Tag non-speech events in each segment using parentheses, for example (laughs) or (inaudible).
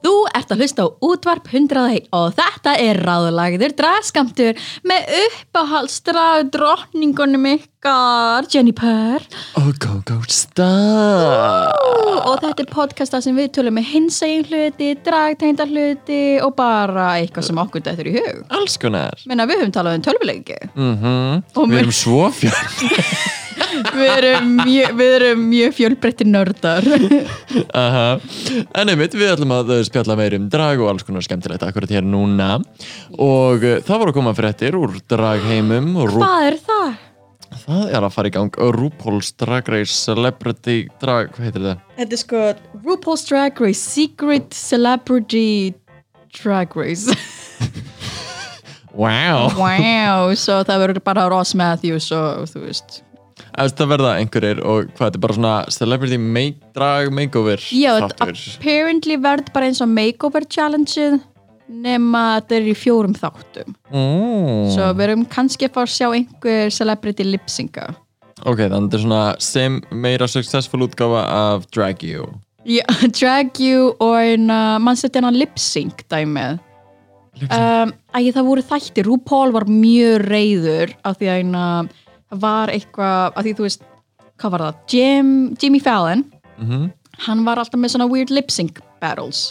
Þú ert að hlusta á útvarp 101 og þetta er ráðlagður dragskamtur með uppáhaldsdrag drottningunum ykkar Jenny Purr Og GoGo Star og þetta er podcasta sem við tölum með hinsegin hluti, dragteinda hluti og bara eitthvað sem okkur dættur í hug. Alls konar. Menna við höfum talað um tölvuleiki. mm Og Við erum svo fjör (laughs) Við erum mjög, við erum mjög fjölbreytti nördar. Aha. En einmitt, við ætlum að uh, spjalla meir um drag og alls konar skemmtilegt akkurat hér núna og uh, það voru að koma fréttir úr dragheimum Hvað er það? það er að fara í gang RuPaul's Drag Race Celebrity Drag, hvað heitir það? Þetta er sko RuPaul's Drag Race Secret Celebrity Drag Race. (laughs) Wow! wow, svo það verður bara Ross Matthews og þú veist. Eftir það verða einhverjir og hvað, þetta er bara svona Celebrity make, Drag Makeover Já, þáttur. apparently verður bara eins og makeover challengeið nema þetta er í fjórum þáttum. mm. Svo við erum kannski að fá að sjá einhver celebrity lipsinga. Ok, þannig þetta er svona sem meira successful útgáfa af Drag You Já, (laughs) drag you og eina, mann setja hennar lipsync dæmið. Um, æ, það voru þættir, RuPaul var mjög reyður af því að eina, það var eitthvað, af því þú veist, hvað var það? Jim, Jimmy Fallon, mm hann var alltaf með svona weird lip-sync battles.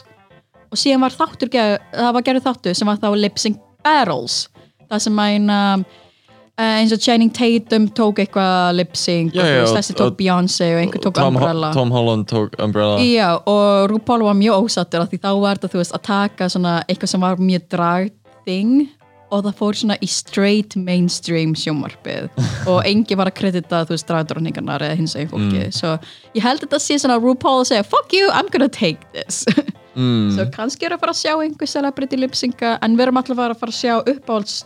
Og síðan var þáttur, það var gerður þáttur sem var þá lip-sync battles. Það sem að eina uh, eins og Channing Tatum tók eitthvað lip-sync Já, og já, þessi tók Beyoncé og einhver tók Tom, Umbrella. Tom Holland tók Umbrella. Já, og RuPaul var mjög ósattur af því þá var þetta, þú veist, að taka svona eitthvað sem var mjög drag thing og það fór svona í straight mainstream sjómarpið og (laughs) engi var að kredita, þú veist, dragdróningarnar eða hins eginn fólki, svo ég held þetta sé svona RuPaul að segja, fuck you, I'm gonna take this. Mm. (laughs) svo kannski er að fara að sjá einhver celebrity lipsinga, en við erum alltaf að fara að að sjá uppáhalds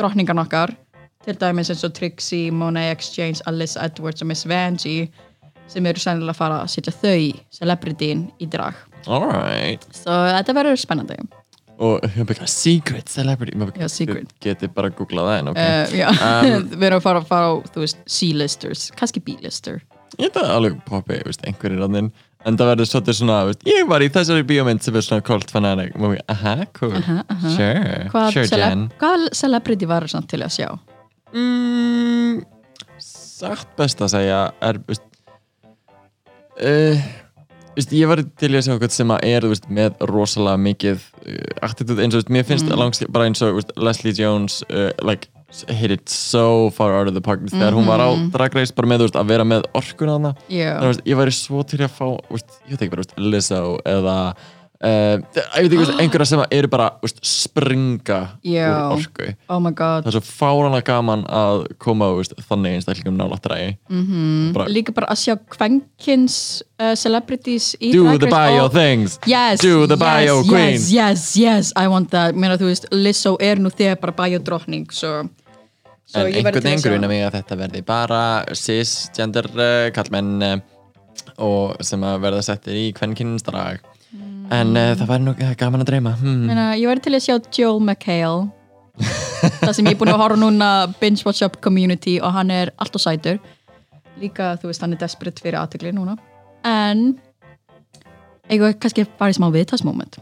drottningarn okkar. Til dæmis eins og Trixie, Monet Exchange, Alice Edwards og Miss Vanjie sem eru sennilega að fara að setja þau celebrityin í drag. Alright svo þetta verður spennandi Og ég byrja, secret celebrity. Já, secret. Geti bara að googla það en ok. Uh, já, Um, (laughs) við erum að fara að fara á þú veist, C-listers, kannski B-lister. Ég held að alveg poppi, veist, einhverjir annir En það verður svolítið svona, veist, ég var í þessari bíómynd sem er svona cult fanatic. Og ég, aha, cool. Aha, aha. Sure, hvað, sure celeb Jen. hvað celebrity var samt til að sjá? Mm, Sagt best að segja er, veist uh, veist, ég var til að segja okkur sem að er, þú veist, með rosalega mikið uh, attitude, eins og, veist, mér finnst Mm. mm. langs, bara eins og, Leslie Jones uh, like, hit it so far out of the park þegar hún var á Mhm. Drag Race bara með, að vera með orkuna hana já, þannig, veist, ég væri svo til að fá, ég veit ekki bara, Lizzo eða uh, veist, (gasps) einhverja sem eru bara, veist, springa Já. úr orku. Oh það er svo fáranlega gaman að koma veist, þannig einstaklingum nálægt ræði mm bara- líka bara að sjá kvenkins uh, celebrities í do the bio og- things. yes, do the yes, bio yes, queen yes, yes, I want that. Meina, veist, Lizzo er nú þegar bara bio drottning svo, svo en einhvern einhverjum sjá mig að þetta verði bara cisgender uh, kallmenn uh, og sem að verða settir í kvennkynnsdrag en uh, það væri nú uh, gaman að dreyma. Hmm. Meina, ég verði til að sjá Joel McHale. (laughs) Það sem ég er búin að horfa núna binge watch up community og hann er alltaf sætur. Líka, þú veist, hann er desperate fyrir aðtökli núna. En eitthvað kannski bara í smá viðtalsmoment?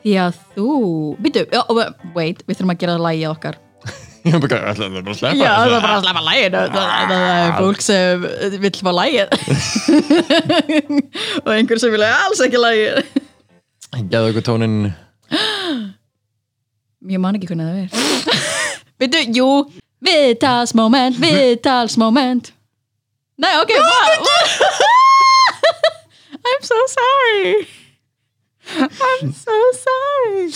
Því að þú, býtu, wait við þurfum að gera það lægið okkar. Ég er bara það bara að sleppa Já, það er bara að sleppa læginu það, það, það er fólk sem vill fá lægið (laughs) (laughs) og einhver sem vilja alls ekki lægið Geðu okkur tónin Ég man ekki hvernig það er. (laughs) Veitu, jú. Viðtalsmoment, viðtalsmoment. Nei, ok what? (laughs) I'm so sorry. I'm so sorry.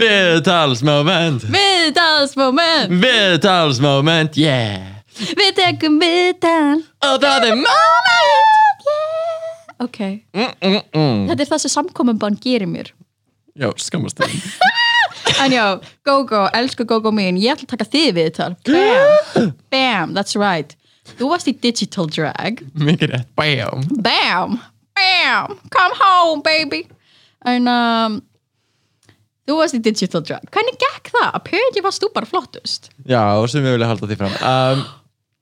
Viðtalsmoment. Viðtalsmoment. Viðtalsmoment, yeah. Við tekum viðtal. Og það er moment Ok, mm, mm, mm. þetta er það sem samkominbann gerir mér. Já, skammast þig (laughs) En já, GóGó, elsku GóGó mín Ég ætla að taka þið viðtal. Bam, (gasps) bam, that's right. Þú varst í digital drag. Mikið rétt, bam. Bam, bam, come home baby. En um, þú varst í digital drag. Hvernig gekk það? apparently varst þú bara flottust. Já, sem ég vilja halda því fram. Um,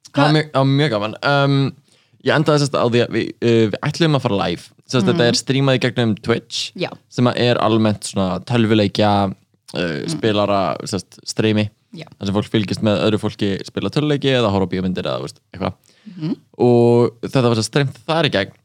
Það var mjög, það mjög gaman. Um, Ég endaði sérst á því að við, uh, við ætlum að fara live. Sérst þetta er streamað í gegnum Twitch Já. sem er almennt svona tölvuleikja uh, spilara sérst, streymi. Þar sem fólk fylgist með öðru fólki spila tölvuleiki eða horfa á bíómyndir eða veist, eitthvað. Og þetta var sérst streymt þar í gegn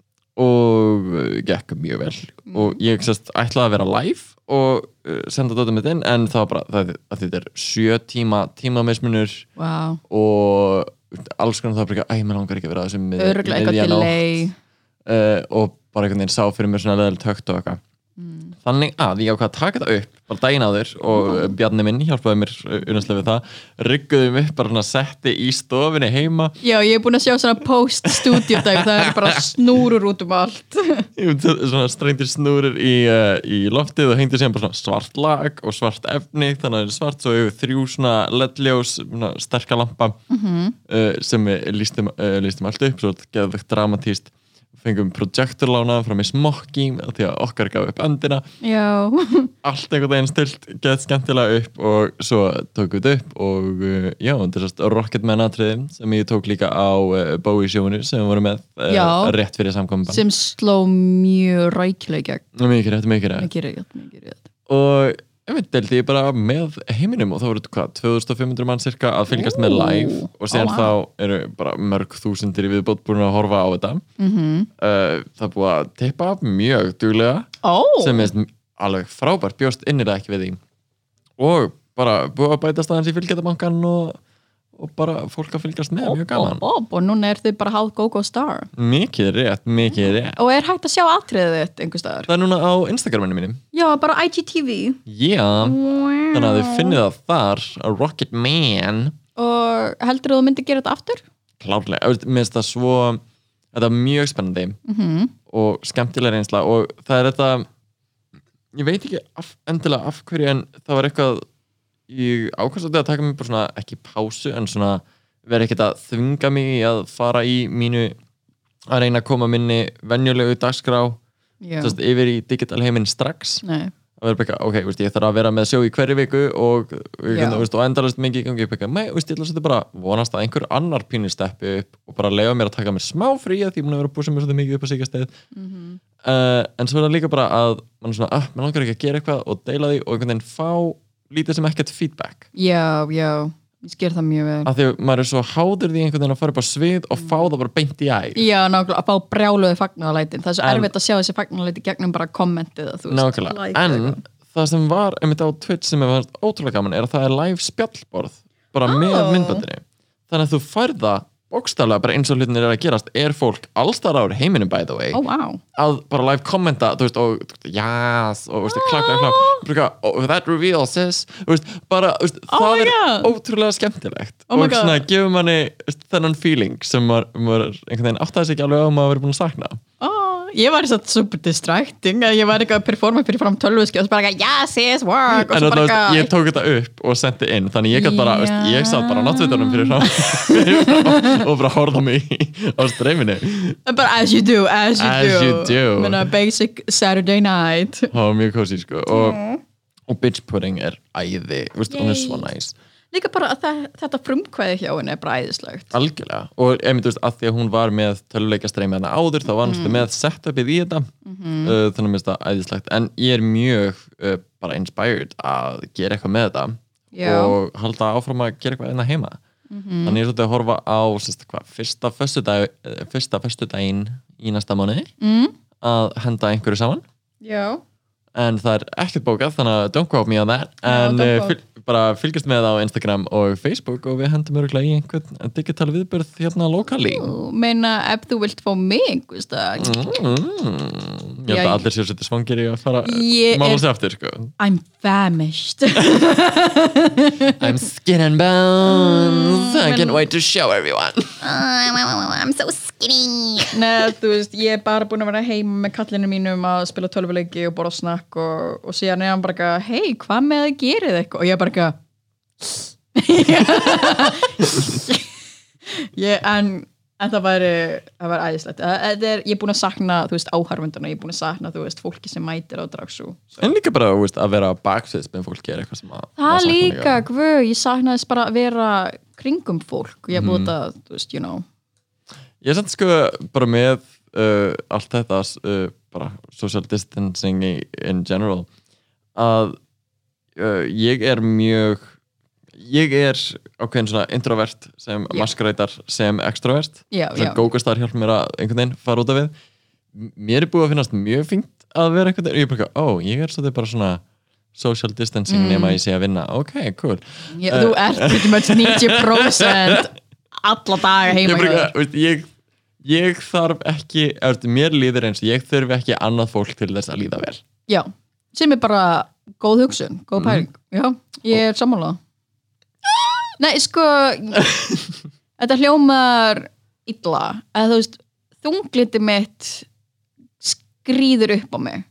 og uh, gekk mjög vel. Og ég sérst ætlaði að vera live og uh, senda dóttum mitt inn en það var bara, það, að þetta er sjö tíma tímamismunur wow. og alls konar það bara ekki, æ, mér langar ekki að vera þessum mið, öruglega eitthvað miðja nótt." delay uh, og bara einhvern veginn sá fyrir mér svona leðilegt högt og eitthvað Mm. þannig að ég ákvað að taka þetta upp bara daginn áður og uh, Bjarni minn hjálpaði mér unnæslega við það rygguðum upp bara svona setti í stofinni heima já, ég er búin að sjá svona post studio dag það er bara (laughs) snúrur út um allt svona strengtir snúrir í, uh, í loftið og hengdi síðan bara svona svart lag og svart efni þannig að það er svart svo yfir þrjú svona ledljós svona sterka lampa Mhm. uh, sem við lístum, uh, lístum allt upp svo þetta geðvegt dramatíst fengum projektorlánaðan frá mig smokki því að okkar gaf upp öndina. Já, (laughs) allt einhvern veginn stilt gett skemmtilega upp og svo tókum við upp og uh, já, sérst Rocketman atriði sem ég tók líka á uh, Bowie sjóinu sem við vorum með uh, Já. rétt fyrir samkominn sem sló mjög rækilega í gegn. Mikið rétt, mikið rétt. Og ég veit, deldi ég bara með heiminum og þá voru þetta hvað, 2500 mann cirka að fylgjast með Ó, live og síðan ó, vá. þá eru bara mörg þúsundir í viðbót búin að horfa á þetta. Mm uh, það búið að teipa mjög duglega ó, sem er alveg frábært bjóst innilega ekki við því. Og bara búið að bæta staðans í fylgjatabankan og, og bara fólk að fylgjast með, mjög gaman Ó, ó, ó, og núna er þið bara háð GoGo Star. Mikið rétt, mikið rétt. Og er hægt að sjá atriðið þitt einhver staðar? Það er núna á Instagraminu mínum. Já, bara IGTV já, þannig að þið finnið það þar Rocket Man. Og heldur þú að þú myndir gera þetta aftur? klárlega, mér finnst það svo þetta er mjög spennandi Mm og skemmtilega reynsla og það er þetta ég veit ekki af, endilega af hverju en það var eitthvað ég ákvæmst að taka mig bara svona ekki pásu en svona vera ekkert að þvinga mig að fara í mínu að reyna að koma minni venjulegu dagskrá sest, yfir í digital heiminn strax. Nei. Og vera bara, ok, veist, ég þarf að vera með sjó í hverju viku og, veist, og endalast mikið gangi, mei, veist, ég ætla að bara vonast að einhver annar pínu steppi upp og bara leiða mér að taka mér smá frí að því ég mun að vera að búsa mér svolítið mikið upp á síkastið Mhm. uh, en svo er það líka bara að mann er svona, ah, mann langar ekki að gera eitthvað og deila því og einhvern veginn fá lítið sem ekkert feedback. Já, já, ég sker það mjög vel. Af því að maður er svo háður því einhvern veginn að fara upp á svið og fá það bara beint í æg já, nákvæmlega, að fá brjáluði fagnaðalætin það er svo En- erfitt að sjá þessi fagnaðalæti gegnum bara kommentið Nákvæmlega, like en eitthvað. það sem var einmitt á Twitch sem er var ótrúlega gaman er að það er live spjallborð bara með Ó. myndböndinni þannig að þú færð það bókstaflega bara eins og hlutinir er að gerast er fólk allstar ár heiminum by the way ó, vá, að bara live kommenta veist, og jás og veist, klap, klap Bruka, oh, that reveal þú veist, bara, Oh það my er God. ótrúlega skemmtilegt. Oh og svona gefur manni þennan feeling sem maður, einhvern veginn áttaði sig ekki alveg á að maður verið búin að sakna ég var að super distracting að ég var eitthvað að performa fyrir fram tölvuski og svo bara eitthvað, yes, yes, work. Og en svo það, veist, ég tók þetta upp og sendi inn þannig ég gæti bara, veist, ég satt bara á náttvitunum fyrir fram (laughs) og bara horfða mig á streyminu. Bara as you do, as you As do, you do. Menna, basic Saturday night. Það var mjög kósi sko. Og, og bitch pudding er æði veist, hún er svo Yay. Líka bara að það, þetta frumkvæði hjá henni er bara æðislegt. Algjörlega. Og einmitt, veist, að því að hún var með töluleikastreimi þarna áður þá hann mm. með setupið í þetta. Uh, þannig að mér finnst það æðislegt. En ég er mjög uh, bara inspired að gera eitthvað með þetta Já. og halda áfram að gera eitthvað einna heima. Þannig ég er svolítið að horfa á sérst, hvað, fyrsta föstudag, eh, fyrsta föstudaginn í næsta mánuði mm? að henda einhverju saman. Já, en það er ekkert bókað þannig að don't quote me on that. En uh, fyl, bara fylgjast með á Instagram og Facebook og við hendum öruglega í einhvern digital viðbörð hérna lokali meina ef þú vilt fá mig mm, ég held að allir séu svolítið svangir í að fara mála sig aftur sko. I'm famished. (laughs) I'm skin and bones. I can't wait to show everyone. I'm so skinny. Nei, þú veist, ég er bara búin að vera heima með kallinu mínum að spila tölvuleiki og borða snakk og, og síðan er hann bara hei, hvað með að gerið eitthvað? Og ég er bara eitthvað (laughs) ég, en en það væri, það væri æðislegt. Er, ég er búin að sakna, þú veist, áharfunduna ég er búin að sakna, þú veist, fólki sem mætir á dragsú. En líka bara, þú veist, að vera baksviðs með fólki er eitthvað sem að það líka, guð, ég saknaðist bara að vera kringum fólk. Ég er búin að, þú veist, you know. Ég er samt sko bara með uh, allt þetta uh, bara social distancing in general að uh, ég er mjög ég er ákveðin svona introvert sem Já. maskarautar sem extrovert. Sem gókastar hjálp mér að einhvern veginn fara út af við. Mér er búið að finnast mjög fínt að vera einhvern veginn, ég er bara, ó, ég er svolítið bara svona social distancing Mm. nema ég sé að vinna. Ok, cool. Já þú ert pretty much 90% (laughs) alla daga ég, heima þér. veist, ég, ég þarf ekki mér líður eins ég þurfi ekki annað fólk til þess að líða vel. Já, sem er bara góð hugsun, Mhm. góð pæling. Já, ég er sammálað nei, sko (laughs) þetta hljómar illa. Að þú veist, þungliti mitt skrýður upp á mig.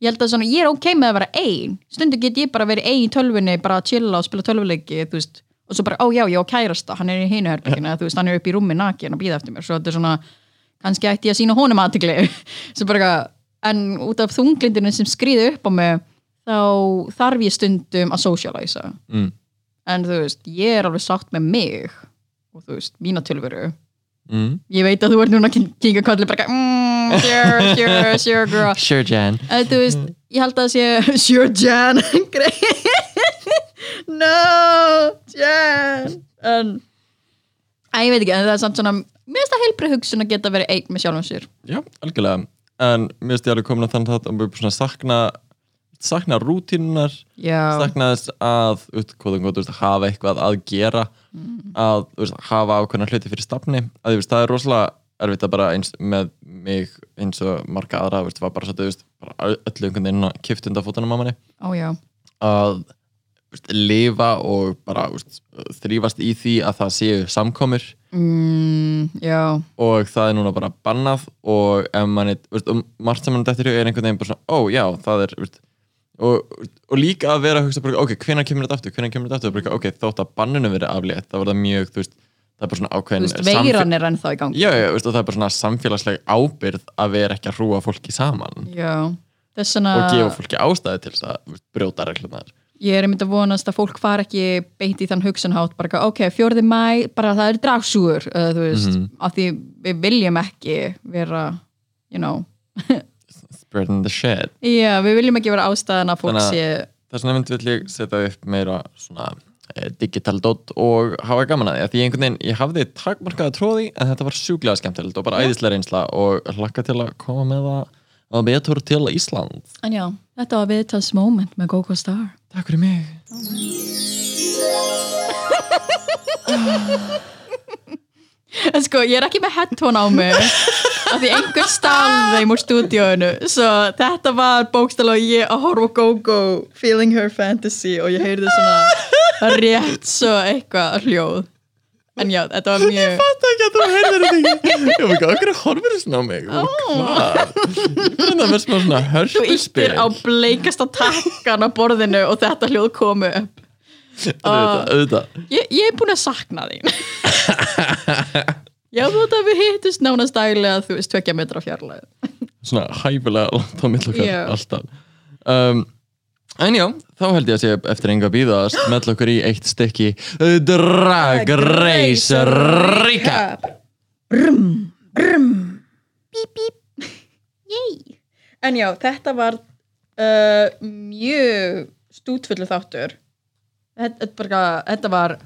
Ég held að svona, ég er ok með að vera ein. Stundu get ég bara verið ein í tölvunni bara að chilla og spila tölvuleiki veist, og svo bara, ó já, ég á kærasta hann er í hinu herbygginu, þú veist, hann er upp í rúmi nakin að býða eftir mér, svo þetta er svona kannski ætti ég að sína honum aðtikli (laughs) en út af þunglindinu sem skrýði upp á mig þá þarf ég stundum að socialisa mm. en þú veist, ég er alveg sátt með mig og þú veist, mína tölvuru Mm. ég veit að þú ert núna kinga kolli bara, mm, sure, sure, (laughs) sure girl. Sure Jan. En þú veist, ég held að það sé (laughs) sure Jan. (laughs) No Jan. En ég veit ekki, en það er samt svona mér finnst það heilbrið hugsun að geta verið einn með sjálfum sér. Já, algjörlega. En mér finnst ég alveg komin að þannig að við svona sakna sakna rútínunar já, sakna þess að út, hvað, veist, hafa eitthvað að gera að þú veist, hafa ákveðna hluti fyrir stafni að veist, það er rosalega erfitt að bara eins með mig eins og marga aðra, var bara öllu einhvern veginn að kipt undan fótunum á manni já að lifa og bara þrýfast í því að það séu samkomur mm, og það er núna bara bannað og ef manni, margt sem mann dættir er einhvern veginn bara svona, ó já, það er og, og líka að vera að hugsa bara, ok, hvenær kemur þetta aftur, hvenær kemur þetta aftur? Bara, ok, þótt að banninu verið aflétt það var það mjög, þú veist, það er bara svona þú ákveðin veist, veiran er ennþá í gangi. Já, já, veist, og það er bara svona samfélagsleg ábyrð að vera ekki að hrúa fólki saman. Já, vegna og gefa fólki ástæði til þess að þú brjóta reglunar ég er einmitt að vonast að fólk far ekki beint í þann hugsanhátt, bara ok, fjórði mæ bara það er dragsúur, uh, þú veist Mhm. af því við viljum ekki vera, you know spreading the shit. Já, við viljum ekki vera ástæðan að fólk að- sé þess vegna myndi vill ég setja upp meira svona eh, digital dot og hafa gaman að því að því einhvern veginn, ég hafði takmarkaða tróði en þetta var sjúklega skemmtilegt og bara æðislega reynsla og hlakka til að koma með það á betur til Ísland. En já, þetta var viðtals moment með Gogo Star. Takk fyrir mig (laughs) en sko, ég er ekki með headphone á mig af því einhver stál þeim úr stúdíóinu. Svo þetta var bókstala og ég að horfa Gogo feeling her fantasy og ég heyrði svona rétt svo eitthvað hljóð. En já, þetta var mjög Þetta ekki að þú heyrðir þetta ekki. Ég var ekki, okkur horfir þú svona á mig? Hvað? Ég er að vera smá svona þú íttir á bleikasta takkan á borðinu og þetta hljóð komu upp Auðvitað, auðvitað. ég, ég er búin að sakna þín. (laughs) Já, þú veit að við hittust nánast daglega þú veist, tvekja metra fjarlæð Svona hæfilega langt á mill okkar Já. alltaf. Um, En já, þá held ég að sé eftir enga býðast með okkur í eitt stykki uh, Drag Race Recap brum, brum bíp, bíp. Yey en já, þetta var uh, mjög stútfullu þáttur þetta, þetta, þetta var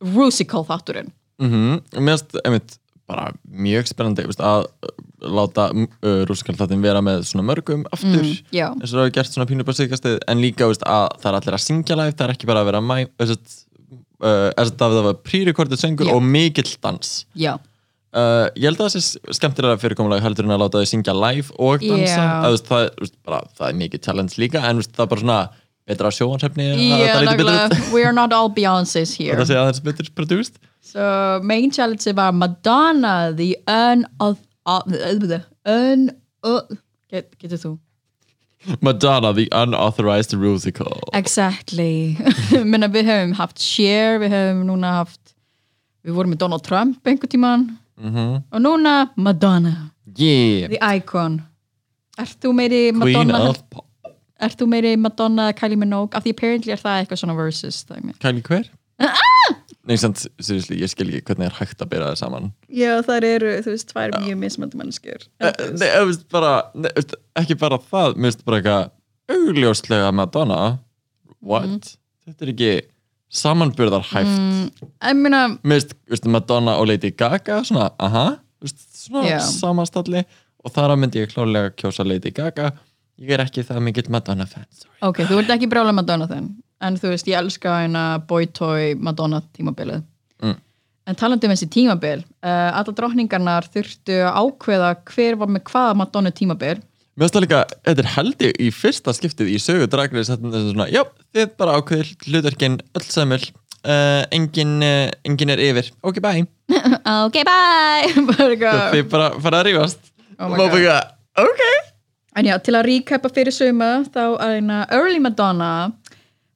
rusical þátturinn. Mm Mest, einmitt, bara mjög spennandi veist, að uh, láta uh, rúskaldatinn vera með svona mörgum aftur. Mm, eins og það hefur gert svona pínu bara síðkastið en líka veist, að það er allir að syngja live það er ekki bara að vera mæ þess að uh, það var pre-recorded söngur Já. og mikill dans? Já, uh, ég held að það sé skemmtilega fyrirkomulega heldur en að láta þau syngja live og dansa. Að, veist, það, er, veist, bara, það er mikið challenge líka en það er bara svona betra að það betur nákvæmlega út we are not all Beyoncés here. Það sé aðeins betur produced. So main challenge var Madonna the unauthorized un, uh, get, getur þú? Madonna, the unauthorized musical. Exactly. (laughs) Menna, Við höfum haft Cher, við höfum núna haft við vorum með Donald Trump einhvern tíman Mhm. og núna Madonna. Yeah, The Icon. Ert þú meiri Queen Madonna? of Pop Ert þú meiri Madonna Kylie Minogue? Af því apparently er það eitthvað svona versus dæmi. Kylie hver? Nei, samt, seriously, ég skil ekki hvernig er hægt að byrja það saman. Já, það eru, þú veist, tvær mjög mismandi mannskjur Eh, Nei, þú veist, bara, nei, þú veist, ekki bara það Mér finnst bara eitthvað augljóslega Madonna. What? Þetta er ekki samanburðar hæft mm, Ég meina, Mér finnst, þú veist, Madonna og Lady Gaga svona, aha, veist, svona Já. samastalli og þar að myndi ég klálega kjósa Lady Gaga Ég er ekki það mikill Madonna fan sorry. ok, þú ert ekki brála Madonna þenn en þú veist, ég elska hérna boy toy Madonna tímabilið. Mm. en talandi um þessi tímabil uh, alla drottningarnar þurftu að ákveða hver var með hvaða Madonna tímabil. Mér finnst það líka, þetta er held ég í fyrsta skiptið í sögu dragreis þetta er svona, já, þið bara ákveðir hlutverkin öll samil uh, engin, uh, engin er yfir. Ok, bye, (laughs) ok, bye. (laughs) Þið bara fara að rífast. Oh ok En já, til að recapa fyrir suma þá að eina early Madonna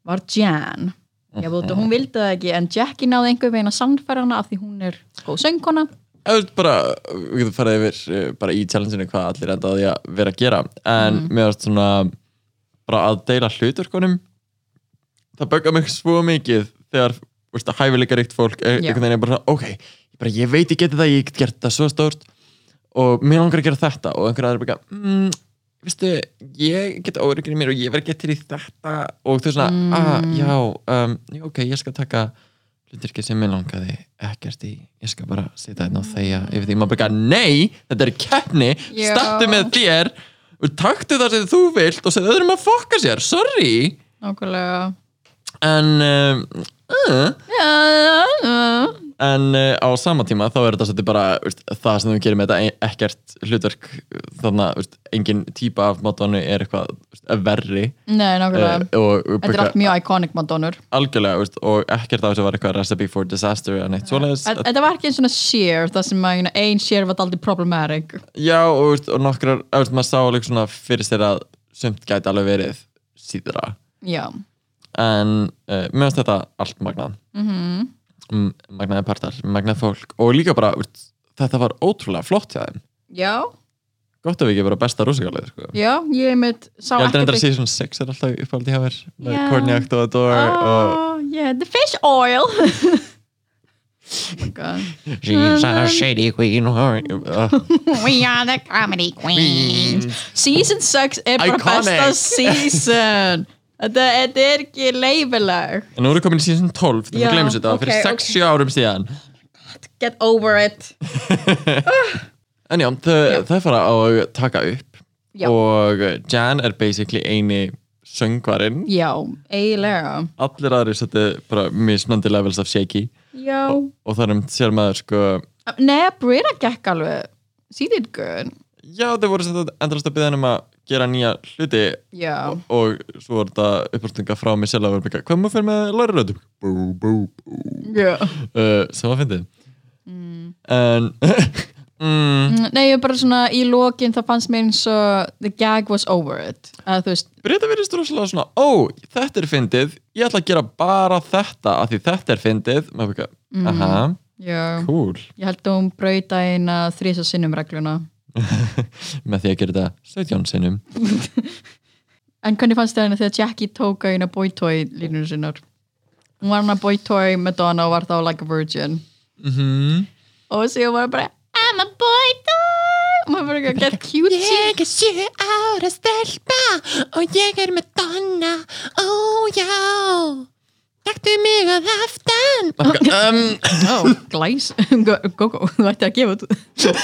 var Jan þú veit, hún vildi það ekki en Jackie náði einhver veginn að sannfæra hana af því hún er góð söngkona veist bara, við getum farið yfir uh, bara í challengeinu hvað allir endaði að vera að gera en Mhm. mér finnst svona bara að deila hlutverkunum það böggar mig svo mikið þegar, veist, hæfileika ríkt fólk er Já. einhvern veginn er bara ok ég, bara, ég veit ég geti það, ég get gert það svo stórt og mér langar að gera þetta og einhver aðra bara, mm, veistu ég get óryggir í mér og ég verð getur í þetta og þú svona, Mm. ah, já, um, já ok, ég skal taka hlutirki sem mér langaði ekkert í. Ég skal bara sitja hérna og þegja yfir því. Maður bara, nei, þetta er keppni. Startu með þér og taktu það sem þú vilt og segðu öðrum að fokka sér, sorry. Nákvæmlega en um, uh, en uh, á sama tíma þá er þetta bara veist, það sem við gerum með þetta e- ekkert hlutverk þannig að engin típa af Madonna er eitthvað veist, verri. Nei, nákvæmlega. Og Þetta er allt mjög iconic Madonnur algjörlega veist, og ekkert af þessu var eitthvað recipe for disaster en eitt svoleiðis. Þetta var ekki einn svona share það sem að ein share var aldrei problematic. Já, og, veist, og nokkrar, maður sá alveg svona fyrir sér að sumt gæti alveg verið síðra. Já, en uh, mér finnst þetta allt magnað. Mm, magnaði partar, magnaði fólk. Og líka bara, þetta var ótrúlega flott hjá þeim. Já, gott ef ekki bara besta rúsikalið sko. já, ég mitt sá ég heldur endur að season 6 er alltaf uppáldi hjá þér með. Courtney Act og Oh, yeah, the fish oil. (laughs) Oh She's a shady queen. (laughs) We are the comedy queens. Season 6 er bara besta season Þetta, þetta er ekki leifileg en nú erum við komin í season 12 Já, þannig að glemum þetta, ok, fyrir 6-7 árum síðan. Get over it. (laughs) En já, þau, þau fara á að taka upp Já. og Jan er basically eini söngvarinn. Já, eiginlega. Allir aðri setja bara mismandi levels of shaky. Já. Og það er um sér maður sko Nei, Brita gekk alveg She did good. Já þau voru setja endrast að byggja hann um að gera nýja hluti Já. og svo var þetta uppástunga frá mig sjálf að vera byggja hvað maður fyrir með læraröðum bú bú bú. Uh, sem var fyndið. En (laughs) mm, Nei, ég er bara svona í lokin það fannst mér eins og the gag was over it. Að þú veist, Brita verðist rosalega svona ó þetta er fyndið. Ég ætla að gera bara þetta af því þetta er fyndið. Maður byggja aha. Já. Cool. Ég held að hún brauta eina þrísa sinnum regluna (laughs) með því að gera þetta 17 sinnum (laughs) En hvernig fannst þér henni þegar Jackie tók boy toy línur sinnar? Hún var hana boy toy Madonna og var þá like a virgin. mhm Og síðan var bara, I'm a boy toy! Og maður ekki að get cute. Ég er sjö ára stelpa og ég er með donna. Ó já, taktu mig að aftan. um, Ó, glæs. (laughs) Gogo, þú ætti að gefa út. Þú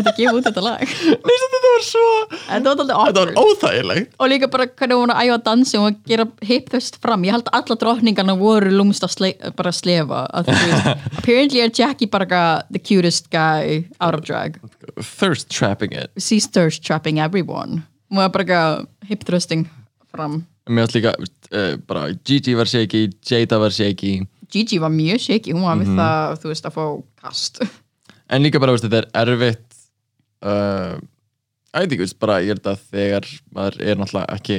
ætti að gefa út þetta lag. Nei, þetta var svo Þetta var Þetta var óþægilegt Og líka bara hvernig hún var að æfa að dansi og að gera hipþöst fram. Ég held að alla drottningarna voru lúmst að sle bara slefa. Að, (laughs) apparently er Jackie bara the cutest guy out of drag. Thirst trapping it she's thirst trapping everyone hún var bara eitthvað hip thrusting fram Mér átt líka uh, bara Gigi var shaky, Jada var shaky. Gigi var mjög shaky, hún var við það þú veist að fá kast. (laughs) En líka bara, veist, þetta er erfitt uh, ekki, veist, bara ég held að þegar maður er náttúrulega ekki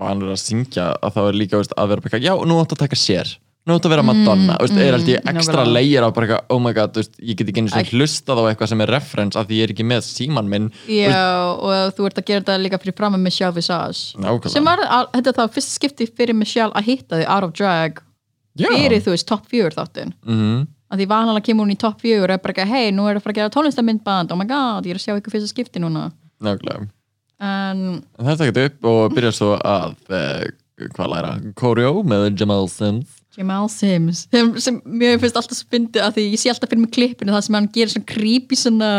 vanur að syngja að þá er líka veist, að vera bara, já, nú áttu að taka sér nót að vera Madonna, mm, veist, er held ég mm, ekstra nákvæmlega. leir á bara eitthvað, oh my god, veist, ég get ekki einu Æ. svona hlustað á eitthvað sem er reference af því ég er ekki með síman minn Já, og þú ert að gera þetta líka fyrir fram með Michelle Visage Nákvæmlega. sem var, að- þetta er það fyrst skipti fyrir Michelle að hitta þig out of drag Já. fyrir þú veist top 4 þáttin Mhm. að því vanalega kemur hún í top 4 og er bara ekki, hei, nú er það að fara að gera tónlistamindband oh my god, ég er að sjá ykkur fyrsta skipti núna Nákvæmlega en Það er takkt upp og byrjar svo að uh, hvað læra, Choreo með Jamal Sims Jamal Sims sem, sem mér finnst alltaf svo fyndið að því ég sé alltaf fyrir mig klippinu það sem hann gerir svona creepy svona,